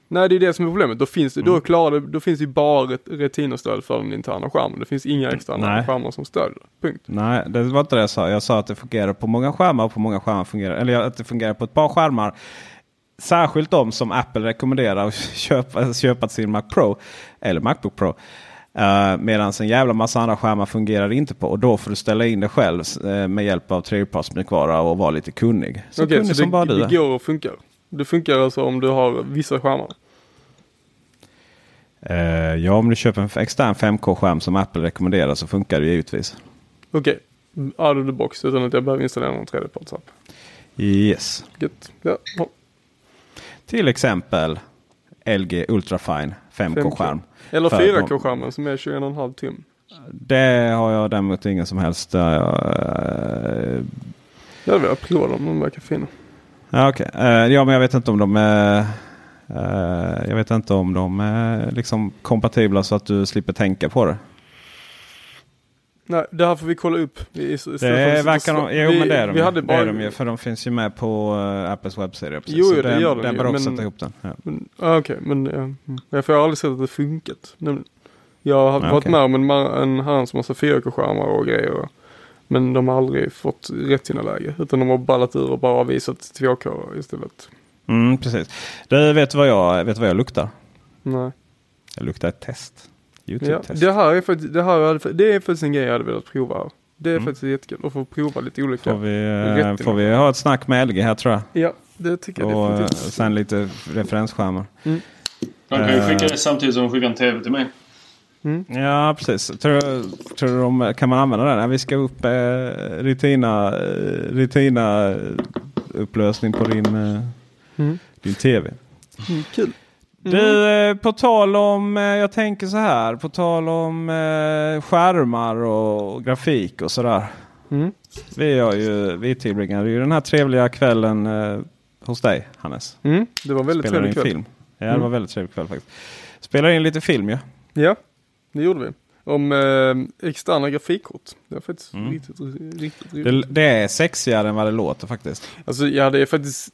Nej, det är det som är problemet. Då finns det, då
Mm.
klarar det, då finns det bara ret- Retina-stöd för den interna skärmen. Det finns inga externa
Nej.
skärmar som stödjer. Punkt.
Nej, det var inte det jag sa. Jag sa att det fungerar på många skärmar och på många skärmar fungerar eller att det fungerar på ett par skärmar. Särskilt de som Apple rekommenderar att <laughs> köpa, köpa till sin Mac Pro eller Macbook Pro. Uh, Medan en jävla massa andra skärmar fungerar inte på. Och då får du ställa in det själv eh, med hjälp av tredjepartsmjukvara och vara lite kunnig. Så
Okej,
kunnig
så
som bara du
det går och funkar. Det funkar alltså om du har vissa skärmar.
Eh, ja, om du köper en extern 5K-skärm som Apple rekommenderar så funkar det givetvis.
Okej, out of the box utan att jag behöver installera någon tredjepartsapp.
Yes.
Gött. Ja.
Till exempel LG Ultrafine 5K-skärm.
Eller
För
4K-skärmen som är 21,5 tum.
Det har jag däremot ingen som helst. Uh, uh,
Jag vill prova dem, de verkar fina.
ja, okej. Eh, ja, men jag vet inte om de är eh, jag vet inte om de är liksom kompatibla så att du slipper tänka på det.
Nej, det här får vi kolla upp. Vi,
Det verkar de, jo
vi,
men det är de,
vi hade
det
bara,
är de ju. För de finns ju med på uh, Apples webbsida.
Jo, ja, det gör de
den bör också
men-
sätta ihop den. Ja.
Men, ah, Okej, men mm. ja, för jag har aldrig sett att det funkat. Jag har
Ja,
varit med om en, en herrans massa 4K-skärmar och grejer. Men de har aldrig fått rätt sina läge. Utan de har ballat ur och bara visat 2K istället.
Mm, precis. Du vet vad jag, vet vad jag luktar?
Nej.
Jag luktar ett test.
Ja,
YouTube-test.
det här är faktiskt, det här hade, det är faktiskt en grej jag hade velat prova. Det är
Mm.
faktiskt jättekul att få prova lite olika.
Får vi, eh, får vi ha ett snack med LG här tror jag.
Ja, det tycker jag
Och eh,
definitivt.
sen lite referensskärmar.
De kan ju
Eh.
skicka det samtidigt som de skickar en TV till mig.
Ja, precis. Tror, tror du de, kan man använda den? Ja, Vi ska upp eh, Retina, Retina upplösning på din, eh,
Mm.
din TV.
Mm, kul.
Du, eh, på tal om, eh, jag tänker så här, på tal om eh, skärmar och grafik och sådär.
Mm.
Vi, har ju, vi tillbringade ju den här trevliga kvällen hos dig Hannes.
Mm. Det var väldigt
Spelade
trevlig kväll.
film. Ja, det
Mm.
var väldigt trevlig kväll faktiskt. Spelade in lite film ju.
Ja, det gjorde vi. Om eh, externa grafikkort. Det var faktiskt
Mm.
riktigt, riktigt, riktigt.
Det, det är sexigare än vad det låter faktiskt.
Alltså ja, det är faktiskt.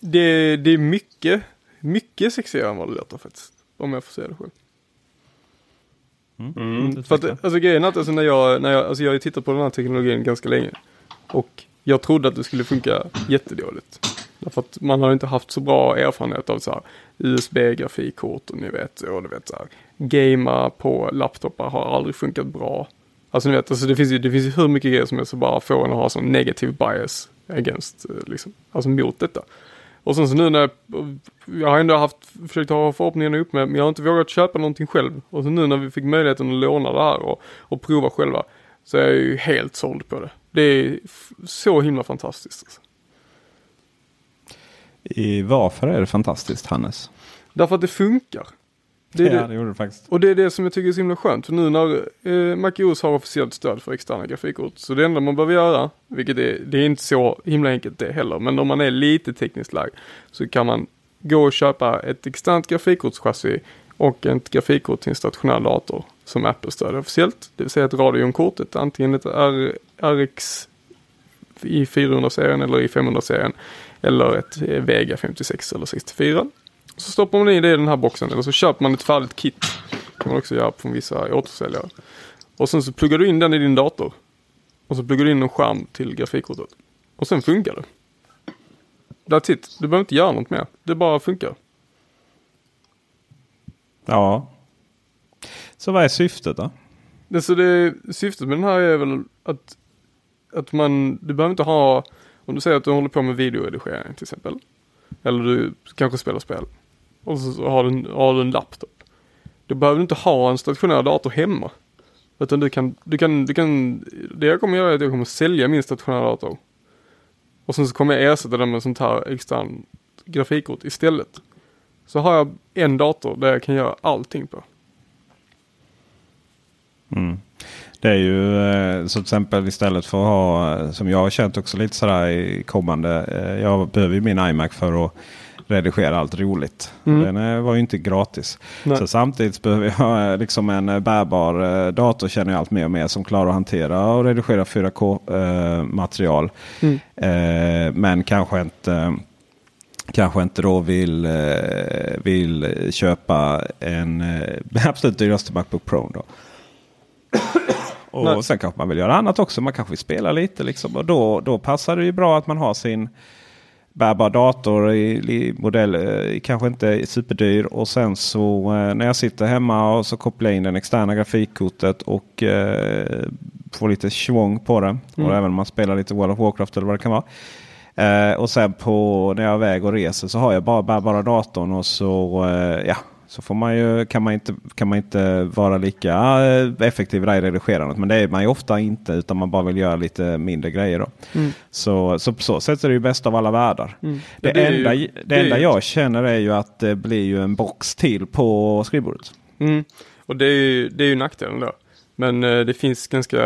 Det, det är mycket, mycket sexigare än vad det låter faktiskt. Om jag får säga det själv.
Mm.
Det
För att, alltså grejen är att alltså, när jag, när jag, alltså jag har ju tittat på den här teknologin ganska länge. Och jag trodde att det skulle funka jättedåligt. Därför att man har inte haft så bra erfarenhet av så här USB-grafikkort och ni vet, och du vet så här. Gamea på laptopar har aldrig funkat bra. Alltså ni vet, alltså det finns ju, det finns ju hur mycket grejer som helst som bara får en att ha sån negativ bias against, eh, liksom, alltså mot detta. Och sen så nu när jag, jag har ändå haft, försökt ha förhoppningarna upp med, men jag har inte vågat köpa någonting själv. Och så nu när vi fick möjligheten att låna det här och, och prova själva, så är jag ju helt såld på det. Det är så himla fantastiskt. Alltså.
I varför är det fantastiskt Hannes?
Därför att det funkar. Det är
ja,
det,
gjorde det faktiskt.
och det är det som jag tycker är så himla skönt. För nu när eh, MacOS har officiellt stöd för externa grafikkort. Så det enda man behöver göra, vilket är, det är inte så himla enkelt det heller. Men om man är lite tekniskt lagd så kan man gå och köpa ett externt grafikkortschassi och ett grafikkort till en stationär dator som Apple stöder officiellt. Det vill säga ett Radeon-kort, ett, antingen ett R, RX i 400-serien eller i 500-serien. Eller ett eh, Vega 56 eller 64. Så stoppar man i det i den här boxen eller så köper man ett färdigt kit. kan man också göra från vissa återförsäljare. Och sen så pluggar du in den i din dator. Och så pluggar du in en skärm till grafikkortet. Och sen funkar det. That's it. Du behöver inte göra något mer. Det bara funkar.
Ja. Så vad är syftet då?
Det, så det, syftet med den här är väl att, att man, du behöver inte ha, om du säger att du håller på med videoredigering till exempel. Eller du kanske spelar spel. Och så har du, har du en laptop. Då behöver du inte ha en stationär dator hemma. Utan du kan, du kan, du kan, det jag kommer göra är att jag kommer sälja min stationära dator. Och sen så kommer jag ersätta den med sånt här extern grafikkort istället. Så har jag en dator där jag kan göra allting på.
Mm. Det är ju eh, så till exempel istället för att ha, eh, som jag har känt också lite sådär i kommande. Eh, jag behöver ju min iMac för att redigera allt roligt.
Mm.
Den eh, var ju inte gratis.
Nej.
Så samtidigt behöver jag eh, liksom en eh, bärbar dator känner jag allt mer och mer som klarar att hantera och redigera 4K-material.
Mm.
Men kanske inte kanske inte då vill, vill köpa en <laughs> absolut dyraste Macbook Pro. Då.
Nej.
Och sen kanske man vill göra annat också. Man kanske vill spela lite. Liksom. Och då, då passar det ju bra att man har sin bärbar dator i, i modell. Eh, kanske inte superdyr. Och sen så eh, när jag sitter hemma och så kopplar jag in den externa grafikkortet och eh, får lite svång på det.
Mm.
Och även om man spelar lite World of Warcraft eller vad det kan vara. Eh, och sen på när jag är iväg och reser så har jag bara bärbara datorn och så eh, ja. Så får man ju, kan, man inte, kan man inte vara lika eh, effektiv i redigerandet. Men det är man ju ofta inte utan man bara vill göra lite mindre grejer. Då.
Mm.
Så, så på så sätt är det ju bäst av alla världar.
Mm.
Det,
Det är ju-
enda, det,
det
enda jag känner är ju att det blir ju en box till på skrivbordet.
Mm. Och det är ju, det är ju nackdelen då. Men eh, det finns ganska,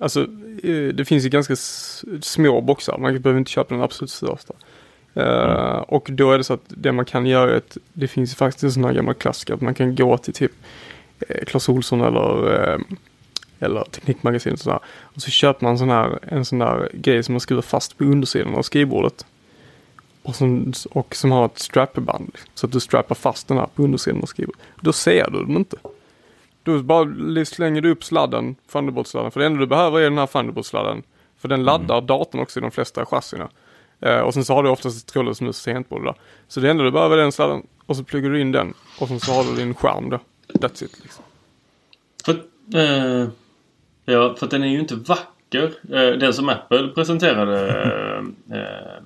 alltså eh, det finns ju ganska små boxar. Man behöver inte köpa den absolut största. Eh, Och då är det så att det man kan göra är att det finns faktiskt en sån här gammal klassiker att man kan gå till typ eh, Clas Ohlson eller, eh, eller Teknikmagasinet och sådär. Och så köper man sån här, en sån där grej som man skruvar fast på undersidan av skrivbordet. Och som, och som har ett strapband. Så att du strappar fast den här på undersidan av skrivbordet. Då ser du den inte. Då bara slänger du upp sladden, Thunderbolt-sladden. För det enda du behöver är den här Thunderbolt-sladden. För den laddar datorn också i de flesta chassina. Eh, och sen så har du oftast ett trådlöst mus tangentbord där. Så det enda du behöver är den sladden. Och så pluggar du in den. Och sen så har du din skärm då. That's it liksom.
För, eh, ja, för den är ju inte vacker. Eh, den som Apple presenterade. Eh, eh,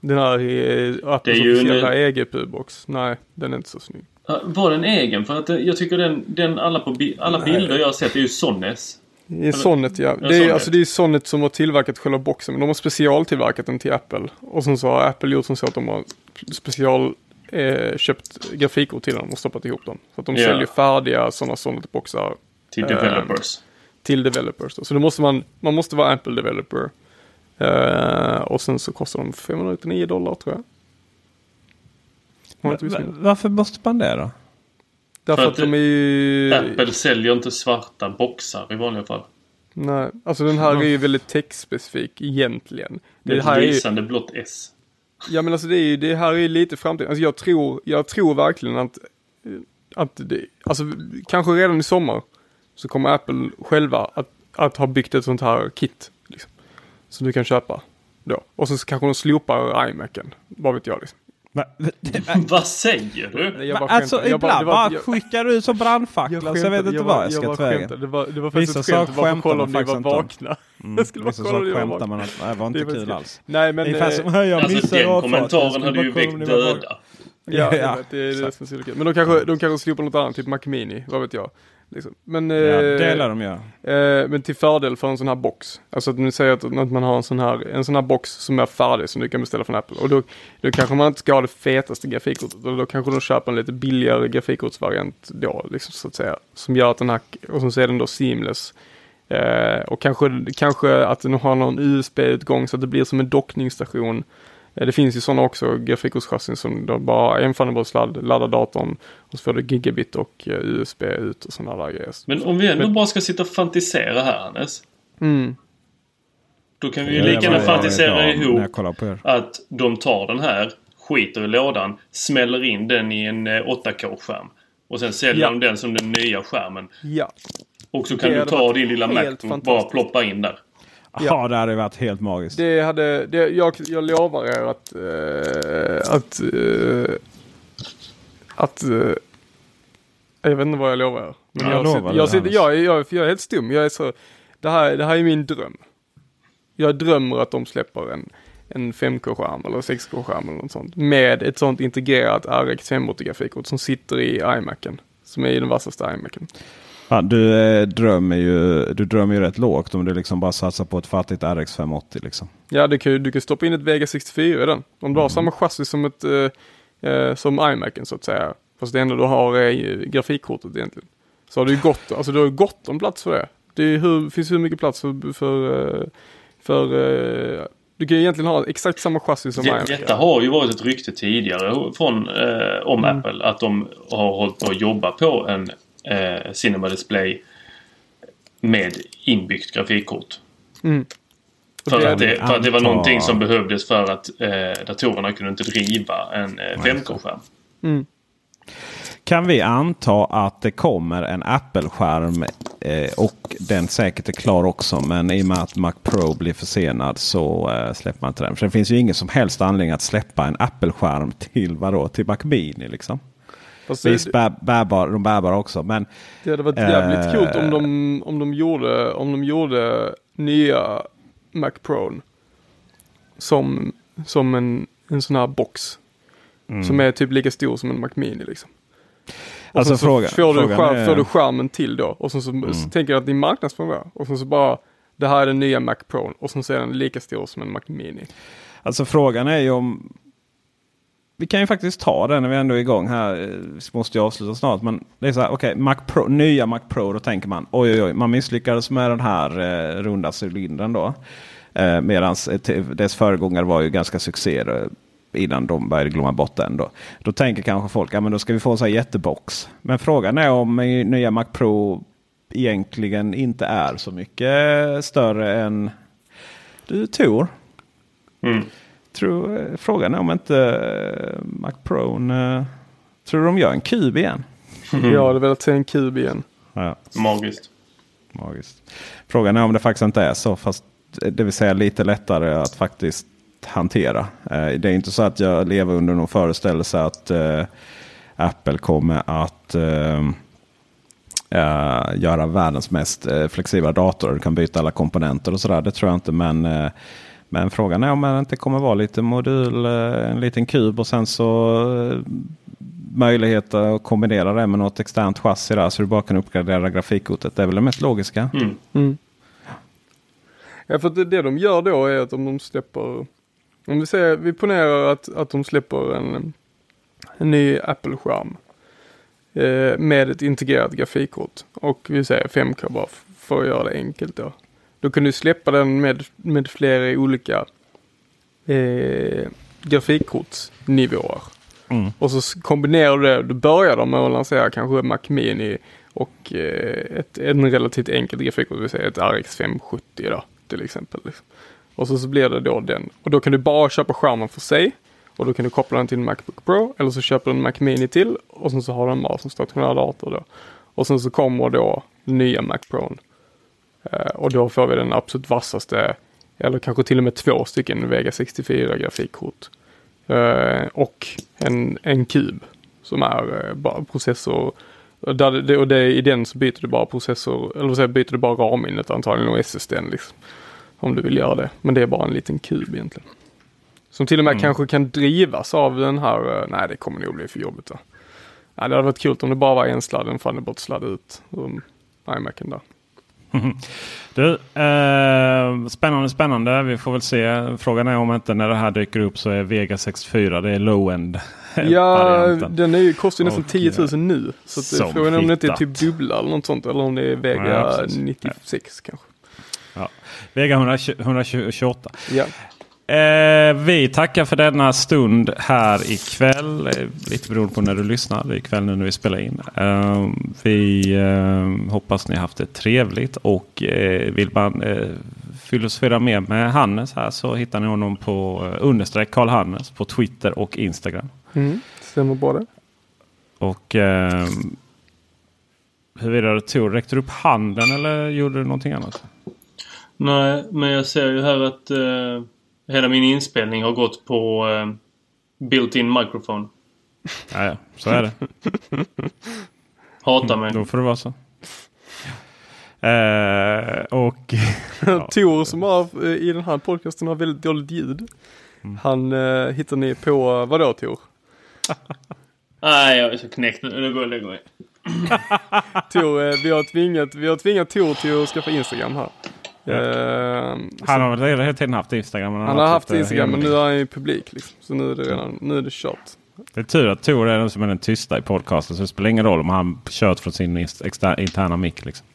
Den här är Apples
ju en-
officiella EGPU-box. Nej, den är inte så snygg.
var den egen? För att eh, jag tycker den, den alla, på bi- alla bilder jag har sett är ju Sonnes.
Det är Sonnet ja. Det är, alltså, det är Sonnet som har tillverkat själva boxen. Men de har specialtillverkat den till Apple. Och sen så har Apple gjort som så att de har special eh, köpt grafikkort till dem och stoppat ihop dem. Så att de
Ja.
säljer färdiga sådana Sonnet-boxar
Till
Eh,
developers.
till developers. Då. Så då måste man, man måste vara Apple developer. Eh, och sen så kostar de 599 dollar tror jag.
Varför måste man det då?
Därför
För
att,
att
de är ju...
Apple säljer inte svarta boxar i vanliga fall.
Nej, alltså den här är ju väldigt textspecifik egentligen.
Det
Det här
ett
är ju,
lysande blått S.
Ja men alltså det, är, ju- det här är ju lite framtiden. Alltså jag tror, jag tror verkligen att, att det, alltså kanske redan i sommar så kommer Apple själva att, att ha byggt ett sånt här kit. Liksom, som du kan köpa då. Och så kanske de slopar iMacen. Vad vet jag liksom. <laughs>
Vad säger du?
Jag bara
alltså
skämtar. Jag
ibland
det
bara,
var- jag-
skickar du ut som brandfackla så jag vet inte
jag
vad
bara-
jag ska
bara
ta vägen.
Det var, det var faktiskt
Vissa
ett skämt.
saker
Bara för att kolla om ni var vakna. Jag skulle bara kolla om ni var vakna.
man det var inte
Det var
kul alls.
Nej men...
Ungefär
eh,
som "Hej, jag
Alltså den
jag
kommentaren hade
bara
ju väckt
ni var vakna."
döda.
Ja,
Ja,
jag det är det som är så kul. Men de kanske, de kanske slopar något annat, typ Mac Mini, vad vet jag. Liksom. Men,
Ja,
eh,
det lär de göra.
eh, men till fördel för en sån här box. Alltså att ni säger att, att man har en sån, här, en sån här box som är färdig som du kan beställa från Apple. Och då, då kanske man inte ska ha det fetaste grafikkortet. Och då kanske de köper en lite billigare grafikkortsvariant då, liksom, så att säga. Som gör att den här, och så är den då seamless. Eh, och kanske, kanske att den har någon USB-utgång så att det blir som en dockningsstation. Eh, Det finns ju sådana också, grafikkortschassin som då bara en Thunderbolt-sladd, laddar datorn och så får du gigabit och eh, USB ut och sådana där grejer.
Men om vi ändå
Men-
bara ska sitta och fantisera här Hannes.
Mm.
Då kan vi ju lika gärna fantisera ihop att de tar den här, skiter i lådan, smäller in den i en eh, 8K-skärm. Och sen säljer
Ja.
de den som den nya skärmen.
Ja.
Och så kan du ta din lilla
helt
Macbook bara ploppa in där.
Ja, det hade varit helt magiskt.
Det hade, det, jag, jag lovar er att, eh, att, eh, att, eh, jag vet inte vad jag lovar er. Men
Ja,
jag,
lovar
jag, sitter, jag, är- jag, jag är helt stum. Jag är så, det här, det här är min dröm. Jag drömmer att de släpper en, en 5K-skärm eller 6K-skärm eller något sånt. Med ett sånt integrerat RX 580 grafikkort som sitter i iMacen. Som är i den vassaste iMacen.
Ja, du, eh, drömmer ju, du drömmer ju rätt lågt om du liksom bara satsar på ett fattigt RX 580. Liksom.
Ja, du kan, ju- du kan stoppa in ett Vega 64 i den. Om du har samma chassi som, ett, eh, eh, som iMacen så att säga. Fast det enda du har är ju grafikkortet egentligen. Så har du ju gott, alltså du har gott om plats för det. Det hur, finns hur mycket plats för, för, eh, för eh, du kan ju egentligen ha exakt samma chassi som
Det,
iMacen.
detta har ju varit ett rykte tidigare från, eh, om
Mm.
Apple. Att de har hållit på att jobba på en eh, Cinema Display med inbyggt grafikkort.
Mm.
För,
det-
att det, för att det var någonting som behövdes för att eh, datorerna kunde inte driva en eh, 5K-skärm.
Mm.
Kan vi anta att det kommer en Apple-skärm eh, och den säkert är klar också. Men i och med att Mac Pro blir försenad så eh, släpper man inte den. För det finns ju ingen som helst anledning att släppa en Apple-skärm till vadå? Till Mac Mini liksom.
Det,
Visst, bär, bärbar, de bärbara också. Men
det hade varit jävligt
Eh.
coolt om de, om de gjorde, om de gjorde nya Mac Pro som, som en, en sån här box. Som är typ lika stor som en Mac Mini liksom. Och
Alltså
så
fråga-
får, du skärm,
är-
får du skärmen till då. Och sen så, så tänker jag att din marknadsföring var. Och sen så bara, det här är den nya Mac Pro. Och sen så är den lika stor som en Mac Mini.
Alltså frågan är ju om... Vi kan ju faktiskt ta den när vi ändå är igång här. Eh, vi måste ju avsluta snart. Men det är så här, okej, Mac Pro, nya Mac Pro. Då tänker man oj oj oj, man misslyckades med den här eh, runda cylindern då. Eh, Medan eh, dess föregångare var ju ganska succé då, innan de började glömma bort den. Då, då tänker kanske folk, ja men då ska vi få en sån här jättebox. Men frågan är om nya Mac Pro egentligen inte är så mycket eh, större än du Tor.
Mm.
Tror, frågan är om inte eh, Mac Pro... eh, tror du de gör en kub igen?
Jag hade velat se en kub igen.
Ja,
Magiskt.
magiskt. Frågan är om det faktiskt inte är så. Fast det vill säga lite lättare att faktiskt hantera. Eh, Det är inte så att jag lever under någon föreställelse att Apple kommer att göra världens mest flexibla dator. Du kan byta alla komponenter och sådär. Det tror jag inte. Men, men frågan är om det inte kommer vara lite modul, eh, en liten kub och sen så eh, möjlighet att kombinera det med något externt chassi där. Så du bara kan uppgradera grafikkortet. Det är väl det mest logiska.
Mm.
Mm. Ja, för det, det de gör då är att om de släpper, om vi säger, vi ponerar att, att de släpper en, en ny Apple-skärm eh, med ett integrerat grafikkort och vi säger 5K bara för att göra det enkelt då. Då kan du släppa den med, med flera olika eh, grafikkortsnivåer.
Mm.
Och så kombinerar du det, du börjar de med att lansera kanske Mac Mini och eh, ett, en relativt enkelt grafikkort, vill säga ett RX 570 då, till exempel. Liksom. Och så, så blir det då den. Och då kan du bara köpa skärmen för sig. Och då kan du koppla den till en Macbook Pro. Eller så köper du en Mac Mini till. Och sen så har du en bara som stationär dator då. Och sen så kommer då nya Mac Pro. Eh, och då får vi den absolut vassaste. Eller kanske till och med två stycken Vega 64 grafikkort. Eh, och en, en kub som är eh, bara processor. Där det, och det, i den så byter du bara processor, eller jag, byter du bara RAM-minnet antagligen och SSDn liksom. Om du vill göra det. Men det är bara en liten kub egentligen. Som till och med kanske kan drivas av den här, nej det kommer nog bli för jobbigt va. Nej, det hade varit kul om det bara var en sladd, en Thunderbolt-sladd ut ur iMacen där. <laughs>
Du, eh, spännande, spännande. Vi får väl se. Frågan är om inte när det här dyker upp så är Vega 64 det är low-end. <laughs>
Ja, den är ju, kostar ju nästan
Och,
10 000 nu. Så att
som
frågan är om det inte är typ dubbla eller något sånt. Eller om det är Vega
Ja, precis.
96 kanske.
Ja. Vega 120, 128.
Ja.
Eh, vi tackar för denna stund här ikväll. Eh, lite beroende på när du lyssnar. Det är ikväll nu när vi spelar in. Eh, vi eh, hoppas ni har haft det trevligt. Och eh, vill man eh, filosofera mer med Hannes här så hittar ni honom på eh, understreck Karl Hannes på Twitter och Instagram.
Mm, stämmer bra det.
Och eh, huruvida Tor räckte du upp handen eller gjorde du någonting annat?
Nej, men jag ser ju här att eh, hela min inspelning har gått på eh, built-in microphone.
Ja, ja, så är det.
Hatar mig.
Då får det vara så. Eh, och <laughs> ja. <laughs>
Tor som har eh, i den här podcasten har väldigt dåligt ljud.
Mm.
Han eh, hittar ni på, vadå Tor? <laughs>
Nej, jag är så knäckt nu. Nu går jag och lägger mig.
Tor, eh, vi har tvingat, vi har tvingat Tor till att skaffa Instagram här. Eh,
han har väl hela tiden haft Instagram. men
han har haft Instagram men nu är han ju publik liksom. Så nu är det redan, nu är det kört.
Det är tur att Tor är den som är den tysta i podcasten. Så det spelar ingen roll om han kört från sin interna mick. Liksom.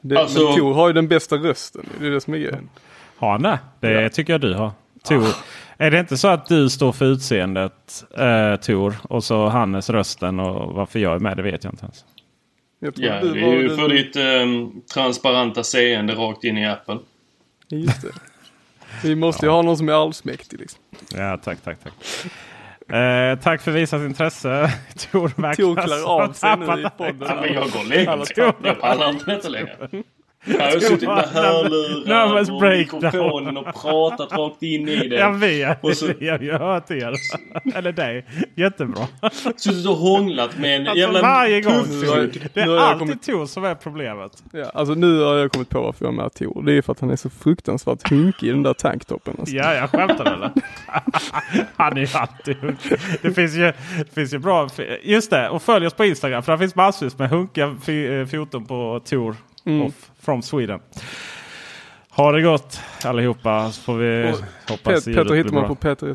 Det,
Alltså-
Men Tor har ju den bästa rösten. Det är det som är grejen.
Har han det? Det tycker jag du har. Tor. Är det inte så att du står för utseendet eh, Tor och så Hannes rösten och varför jag är med det vet jag inte ens.
Jag tror
Ja,
du
det
var
är ju
den-
för ditt eh, transparenta seende rakt in i appen.
Just det. Vi måste ju ha någon som är allsmäktig liksom.
Ja, tack, tack, tack. Eh, tack för visat intresse. <laughs> Tor
Tor klär av sig nu i
Ja,
podden.
men jag går och lägger mig. Jag pallar inte längre. Jag har suttit med hörlurar och mikrofonen och pratat rakt in i
Jag
det.
vet.
Och så- <laughs>
Jag har hört er. Eller dig. Jättebra.
Suttit och hånglat med en
Alltså
jävla
varje gång.
puffug.
Det
Nu
är
har jag
alltid
kommit-
Tor som är problemet.
Ja, alltså nu har jag kommit på varför jag har med Tor. Det är för att han är så fruktansvärt hunkig i den där tanktoppen. Alltså.
Ja, jag skämtar eller? <laughs> Han är ju alltid Det finns ju, det finns ju bra... Just det, och följ oss på Instagram. För det finns massvis med hunkiga eh, foton på Tor off from Sweden. Ha det gott allihopa. Så får vi
Och
hoppas
Pet, Petter hittar man på Peter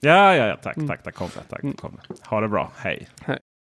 Ja, ja, ja. Tack, tack. Där kom. Tack, där kom. Ha det bra. Hej.
hej.